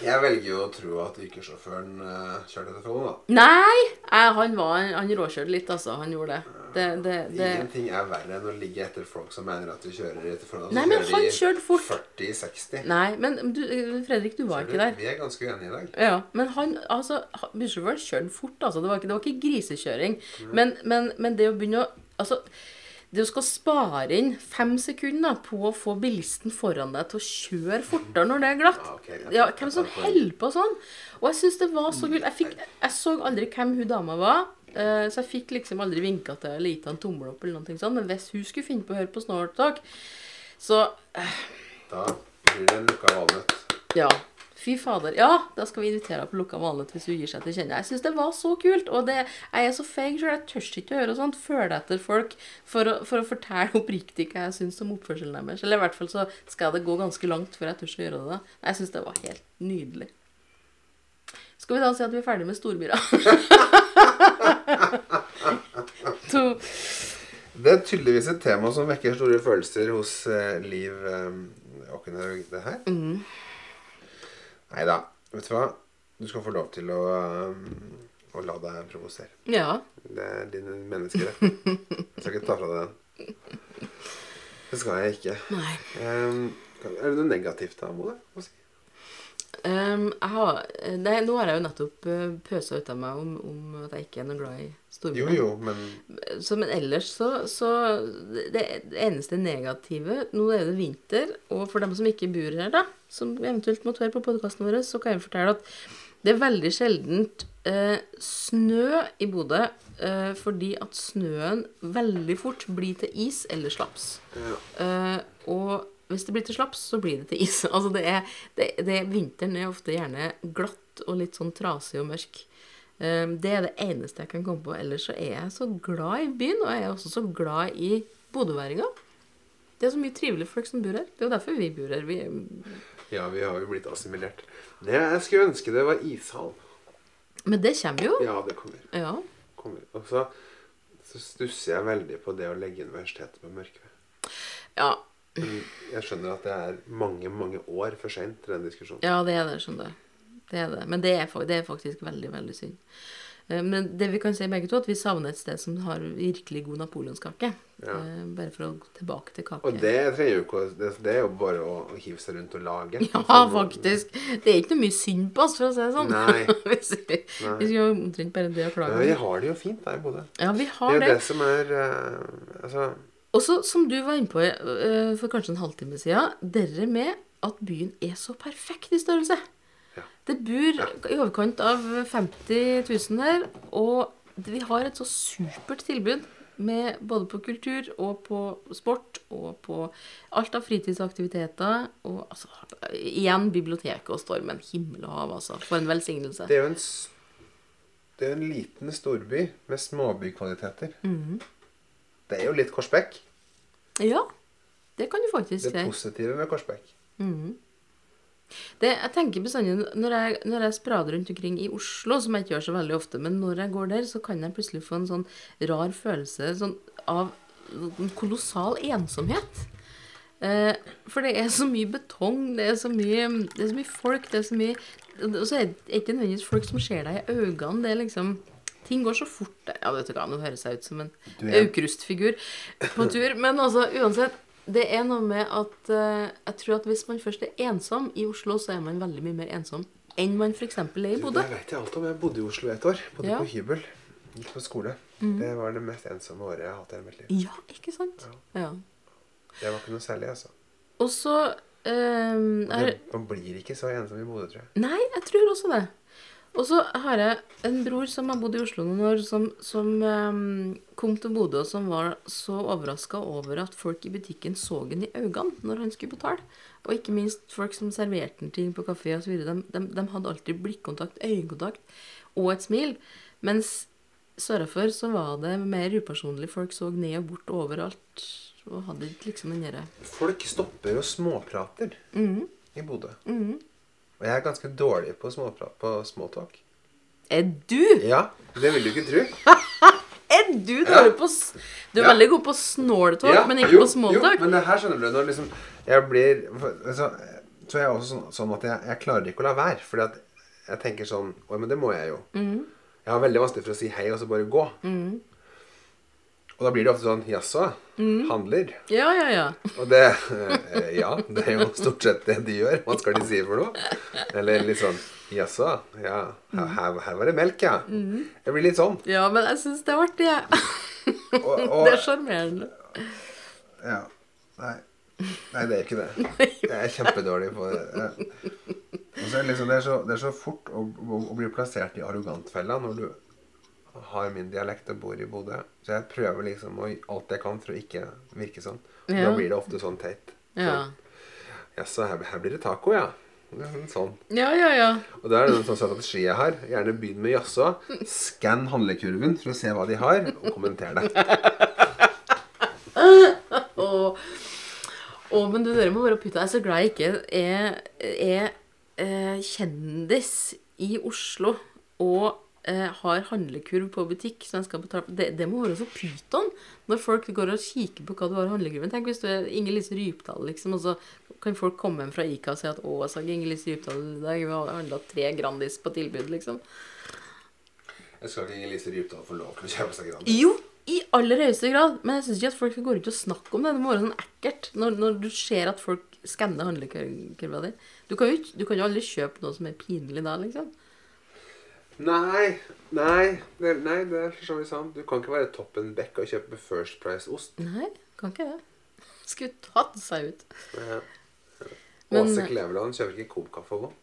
Jeg velger jo å tro at yrkessjåføren uh, kjørte etter Follo, da. Nei! Jeg, Han var Han råkjørte litt, altså. Han gjorde det. Det, det, det. Ingenting er verre enn å ligge etter folk som mener at du kjører etter Follo. Nei, men han kjørte fort. 40-60. Nei, men du, Fredrik, du var ikke der. Vi er ganske uenige i dag. Ja, men han, altså, bussjåføren kjørte fort, altså. Det var ikke, det var ikke grisekjøring. Men, men, men det å begynne å Altså, det å skal spare inn fem sekunder på å få bilisten foran deg til å kjøre fortere når det er glatt Ja, hvem som holder på sånn? Og jeg syns det var så kult. Jeg, fikk, jeg så aldri hvem hun dama var. eh, Så jeg fikk liksom aldri vinka til eller gitt henne en tommel opp, eller noe sånt. Men hvis hun skulle finne på å høre på Snortalk, så Da blir det lukka valnøtt. ja. Fy fader. Ja, da skal vi invitere deg på lukka vanlighet hvis du gir seg til kjenne. Jeg syns det var så kult. Og det, jeg er så feig sjøl. Jeg tør ikke å gjøre sånt. Føle etter folk for å, for å fortelle oppriktig hva jeg syns om oppførselen deres. Eller i hvert fall så skal det gå ganske langt før jeg tør å gjøre det. da. Jeg syns det var helt nydelig. Skal vi da si at vi er ferdig med stormyra? to Det er tydeligvis et tema som vekker store følelser hos eh, Liv eh, det her. mm. Nei da. Vet du hva? Du skal få lov til å, eh, å la deg provosere. Ja. Det er din menneskerett. Jeg skal ikke ta fra deg den. Det skal jeg ikke. Nei. Um, er det noe negativt da, Mode? å si? Jeg har, nei, nå har jeg jo nettopp uh, pøsa ut av meg om, om at jeg ikke er noe glad i Jo, jo, men Så, men ellers så, så det, det eneste negative Nå er det vinter, og for dem som ikke bor her, da, som eventuelt måtte høre på podkasten vår, så kan jeg fortelle at det er veldig sjeldent eh, snø i Bodø, eh, fordi at snøen veldig fort blir til is eller slaps. ja. Eh, og hvis det blir til slaps, så blir det til is. Altså det er, det, det, vinteren er ofte gjerne glatt og litt sånn trasig og mørk. Eh, det er det eneste jeg kan komme på. Ellers så er jeg så glad i byen, og jeg er også så glad i bodøværinga. Det er så mye trivelige folk som bor her. Det er jo derfor vi bor her. Vi, ja, vi har jo blitt assimilert. Det, jeg skulle ønske det var ishall. men det kommer jo. Ja, det kommer. Ja. kommer. Og så, så stusser jeg veldig på det å legge universitetet på Mørkved. Ja, Jeg skjønner at det er mange, mange år for seint til den diskusjonen. ja det er det, skjønner. Det er det. Men det er, det er faktisk veldig, veldig synd. Eh, Men det vi kan si begge to, at vi savner et sted som har virkelig god napoleonskake. Ja. Eh, Bare for å gå tilbake til kake. Og det trenger jo ikke det, er jo bare å, hive seg rundt og lage. Ja, Altså, faktisk. Det er ikke noe mye synd på oss, for å si det sånn. Nei. Hvis vi, Nei. vi skal omtrent bare det å Ja, vi har det jo fint der i Bodø. Ja, vi har Det Det er jo det. det som er eh, Altså Og så, som du var inne på eh, for kanskje en halvtime siden, dere med at byen er så perfekt i størrelse. Ja. Det bor i overkant av 50 000 her, og vi har et så supert tilbud. Med både på kultur og på sport og på alt av fritidsaktiviteter. Og altså, igjen biblioteket og Stormen. Himmel og hav, altså. For en velsignelse. Det er jo en, det er en liten storby med småbykvaliteter. Mhm. Det er jo litt Korsbekk. Ja, det kan du faktisk Det si. positive med Korsbekk. Mm. Det, jeg tenker bestandig når jeg, når jeg sprader rundt omkring i Oslo, som jeg ikke gjør så veldig ofte, men når jeg går der, så kan jeg plutselig få en sånn rar følelse sånn, av en kolossal ensomhet. Eh, for det er så mye betong, det er så mye, det er så mye folk, det er så mye Og så er det ikke nødvendigvis folk som ser deg i øynene. Det er liksom Ting går så fort. Ja, vet du hva, nå høres jeg ut som en er- Aukrust-figur på tur. Men altså, uansett. Det er noe med at uh, jeg tror at hvis man først er ensom i Oslo, så er man veldig mye mer ensom enn man f.eks. er i Bodø. Det vet jeg alt om. Jeg bodde i Oslo et år. Bodde Ja. På hybel. Gikk på skole. Det var det mest ensomme året jeg har hatt i hele mitt liv. Ja, ikke sant? Ja. Det var ikke noe særlig, altså. Og så um, er man blir ikke så ensom i Bodø, tror jeg. Nei, jeg tror også det. Og så har jeg en bror som har bodd i Oslo noen år, som, som um, kom til Bodø, og som var så overraska over at folk i butikken så den i øynene når han skulle betale. Og ikke minst folk som serverte han ting på kafé osv. De, de, de hadde alltid blikkontakt, øyekontakt og et smil. Mens sørafor så var det mer upersonlig. Folk så ned og bort overalt. Og hadde liksom den derre Folk stopper og småprater Mhm, i Bodø. mhm. Og jeg er ganske dårlig på, småprat, på småtalk. Er du Ja, det vil du ikke tro. Er du dårlig på Du er Ja. veldig god på snåltalk, Ja, men ikke jo, på småtalk. Jo, men det her skjønner du når liksom Jeg blir så, så er jeg også sånn, sånn at jeg, jeg klarer ikke å la være. Fordi at jeg tenker sånn Oi, men det må jeg jo. Mm. Jeg har veldig vanskelig for å si hei og så bare gå. Mhm. Og da blir det ofte sånn Jaså? mm. Handler? Ja, ja, ja. Og det eh, Ja, det er jo stort sett det de gjør. Hva skal de si for noe? Eller litt sånn Jaså? Ja, her, her, var det melk, ja. Det blir litt sånn. Ja, men jeg syns det er artig, jeg. Ja. Det er sjarmerende. Ja. Nei. Nei, det er ikke det. Jeg er kjempedårlig på det. Og så er det, liksom, det, er så, det er så fort å, å, å bli plassert i arrogantfella når du har min dialekt og bor i Bodø. Så jeg prøver liksom å, alt jeg kan for å ikke virke sånn. Og Ja. Da blir det ofte sånn teit. Ja. Jaså, her, her blir det taco, ja. Er Sånn. Ja, ja, ja. Og da er det en sånn strategi jeg har. Gjerne begynn med jaså. Skann handlekurven for å se hva de har, og kommenter det. oh. oh, men du, dere må bare putte Jeg er så glad jeg ikke er, er eh, kjendis i Oslo og eh, har handlekurv på butikk som jeg skal betale det, det må være så pyton når folk går og kikker på hva du har i handlekurven. Tenk hvis du er Inger Lise Rypdal, liksom, og så kan folk komme hjem fra Ica og si at 'Å, jeg sa Inger Lise Rypdal i dag. Vi har handla tre Grandis på tilbud', liksom. Jeg skal ikke Inger Lise Rypdal få lov til å kjøpe seg Grandis. Jo, i aller høyeste grad. Men jeg syns ikke at folk skal gå rundt og snakke om det. Det må være sånn ekkelt når, når du ser at folk skanner handlekurva di. Du kan jo du kan jo aldri kjøpe noe som er pinlig da, liksom. Nei, nei, det, nei, det er så vidt sant. Du kan ikke være Toppen Beck og kjøpe First Price-ost. Nei, kan ikke det. Skulle tatt seg ut. Ja. Men- Åse Kleveland kjøper ikke Coop-kaffe òg.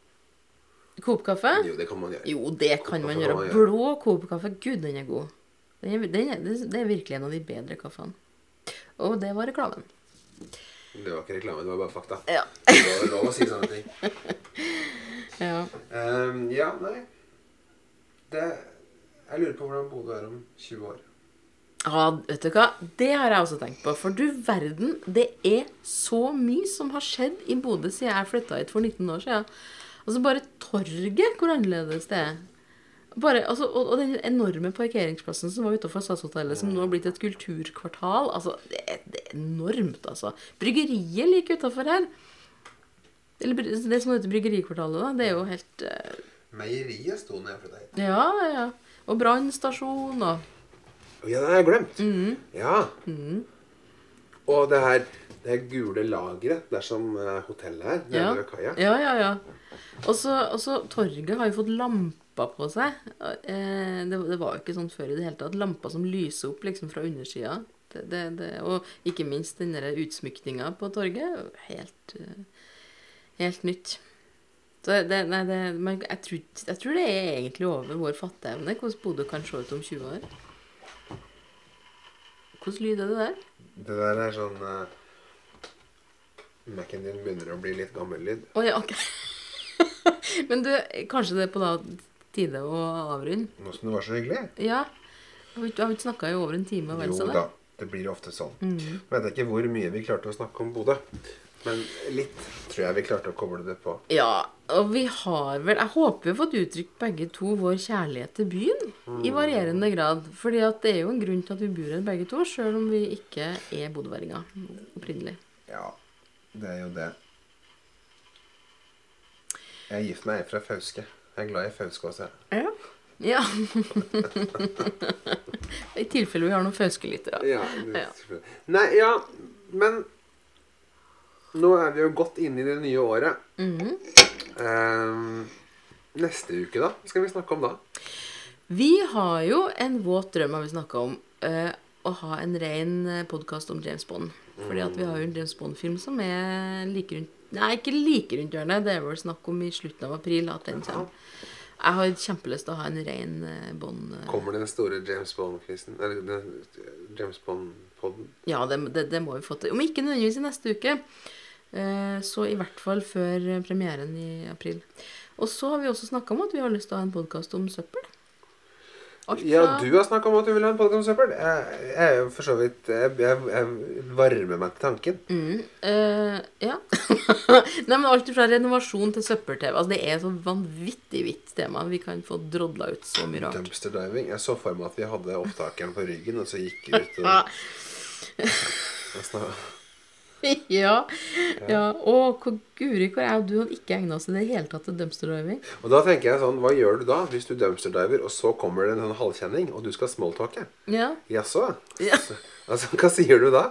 Coop-kaffe? Jo, det kan man gjøre. Jo, det kan man gjøre. man. Blå Coop-kaffe, gud, den er god. Den er, den er, det er virkelig en av de bedre kaffene. Og det var reklamen. Det var ikke reklame, det var bare fakta. Ja. Det var lov å si sånne ting. ja. Um, ja, nei. Det, jeg lurer på hvordan Bodø er om 20 år. Ja, vet du hva? Det har jeg også tenkt på. For du verden, det er så mye som har skjedd i Bodø siden jeg flytta hit for 19 år siden. Altså bare torget, hvor annerledes det er. Bare, altså, og, og den enorme parkeringsplassen som var utenfor Statshotellet, som nå har blitt et kulturkvartal. Altså, det er, det er enormt, altså. Bryggeriet like utafor her. Eller det som heter Bryggerikvartalet, da. Det er jo helt eh, Meieriet sto nede for deg. Ja, ja. Og brannstasjon og Ja, det har jeg glemt. Mhm. Ja. Og det her det gule lageret der som eh, hotellet er, nede Ja. ved kaia. Ja, ja, ja. Og så, torget har jo fått lamper på seg. Eh, det, det var jo ikke sånn før i det hele tatt. Lamper som lyser opp liksom fra undersida. Det, det, det, og ikke minst den utsmykninga på torget. Helt, eh, helt nytt. Så det, nei, det, men jeg, tror, jeg tror det er egentlig over vår fatteevne hvordan Bodø kan se ut om 20 år. Hvordan lyd er det der? Det der er sånn uh, Mac-en din begynner å bli litt gammel lyd. Oh, ja, ok. Men du, kanskje det er på da tide å avrunde? Nå som det var så hyggelig. Ja. Har vi ikke- snakka i over en time? Vel, Jo da, det blir ofte sånn. Jeg vet ikke hvor mye vi klarte å snakke om Bodø. Men litt tror jeg vi klarte å koble det på. Ja, og vi har vel Jeg håper vi har fått uttrykt begge to vår kjærlighet til byen. I varierende grad. Fordi at det er jo en grunn til at vi bor her begge to, sjøl om vi ikke er bodøværinger opprinnelig. Ja, det er jo det. Jeg er gift med ei fra Fauske. Jeg er glad i Fauske også. Ja. ja. I tilfelle vi har noen fauskelyttere. Ja, Ja. Nei, ja, men nå er vi jo godt inne i det nye året. Mm -hmm. um, neste uke, da? Hva skal vi snakke om da? Vi har jo en våt drøm, har vi snakka om. Uh, å ha en ren podkast om James Bond. Fordi at vi har jo en James Bond-film som er like rundt Nei, ikke like rundt hjørnet. Det er vel snakk om i slutten av april at den kommer. Jeg har kjempelyst til å ha en ren eh, Bond... eh, Kommer den store James Bond-quizen? Eller James Bond-podden? Ja, det, det, det må vi få til. Om ikke nødvendigvis i neste uke, eh, så i hvert fall før eh, premieren i april. Og så har vi også snakka om at vi har lyst til å ha en podkast om søppel. Alt Ja, du har snakka om at du vil ha en podkast om søppel. Jeg, jeg er jo for så vidt Jeg, jeg, varmer meg til tanken. Mm, øh, ja. Nei, men alt fra renovasjon til søppel-TV. Altså, det er så vanvittig vidt tema. Vi kan få drodla ut så mye rart. Dumpster diving. Jeg så for meg at vi hadde opptakeren på ryggen, og så gikk vi ut og, og snak- ja. ja. Og hvor guri hvor er du hadde ikke egna oss i det hele tatt til dumpster diving. Og da tenker jeg sånn Hva gjør du da hvis du dumpster diver, og så kommer det en sånn halvkjenning, og du skal smalltalke? Ja. Jaså? Ja. Altså, hva sier du da?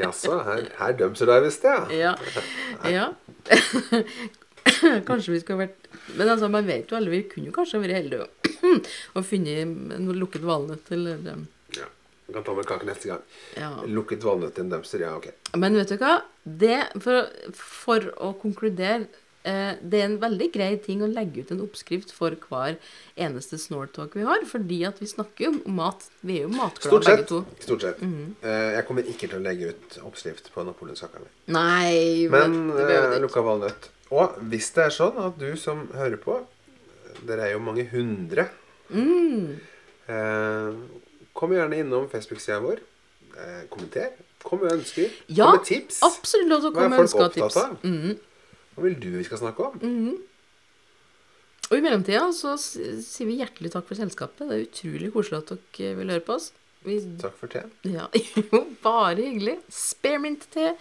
Jaså, her, her dumpster dives det, ja. Ja. ja. kanskje vi skulle vært Men altså, man vet jo aldri. Vi kunne jo kanskje vært heldige og, funnet en lukket valnøtt eller um, ja. Du kan ta med kake neste gang. Ja. Lukket valnøtt i en dumpster, ja, ok. Men vet du hva? Det, for, for å konkludere eh, Det er en veldig grei ting å legge ut en oppskrift for hver eneste snortalk vi har. Fordi at vi snakker jo om mat. Vi er jo matglade begge to. Stort sett. Eh, jeg kommer ikke til å legge ut oppskrift på napoleonskaka mi. Men behøver eh, lukka valnøtt Og hvis det er sånn at du som hører på Dere er jo mange hundre. Mm. Eh, kom gjerne innom Facebook-sida vår. Eh, kommenter. Kom med ønsker. Ja, kom med tips. Absolutt til Hva er folk opptatt tips. av? Mhm. Hva vil du vi skal snakke om? Og i mellomtida så sier vi hjertelig takk for selskapet. Det er utrolig koselig at dere vil høre på oss. Vi, Takk for te. ja, jo, bare hyggelig. Spearmint te.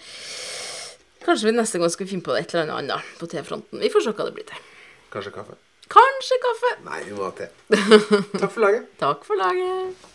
Kanskje vi neste gang skal finne på et eller annet annet på tefronten. Vi får se hva det blir til. Kanskje kaffe? Kanskje kaffe. Nei, vi må ha te. Takk for laget. Takk for laget.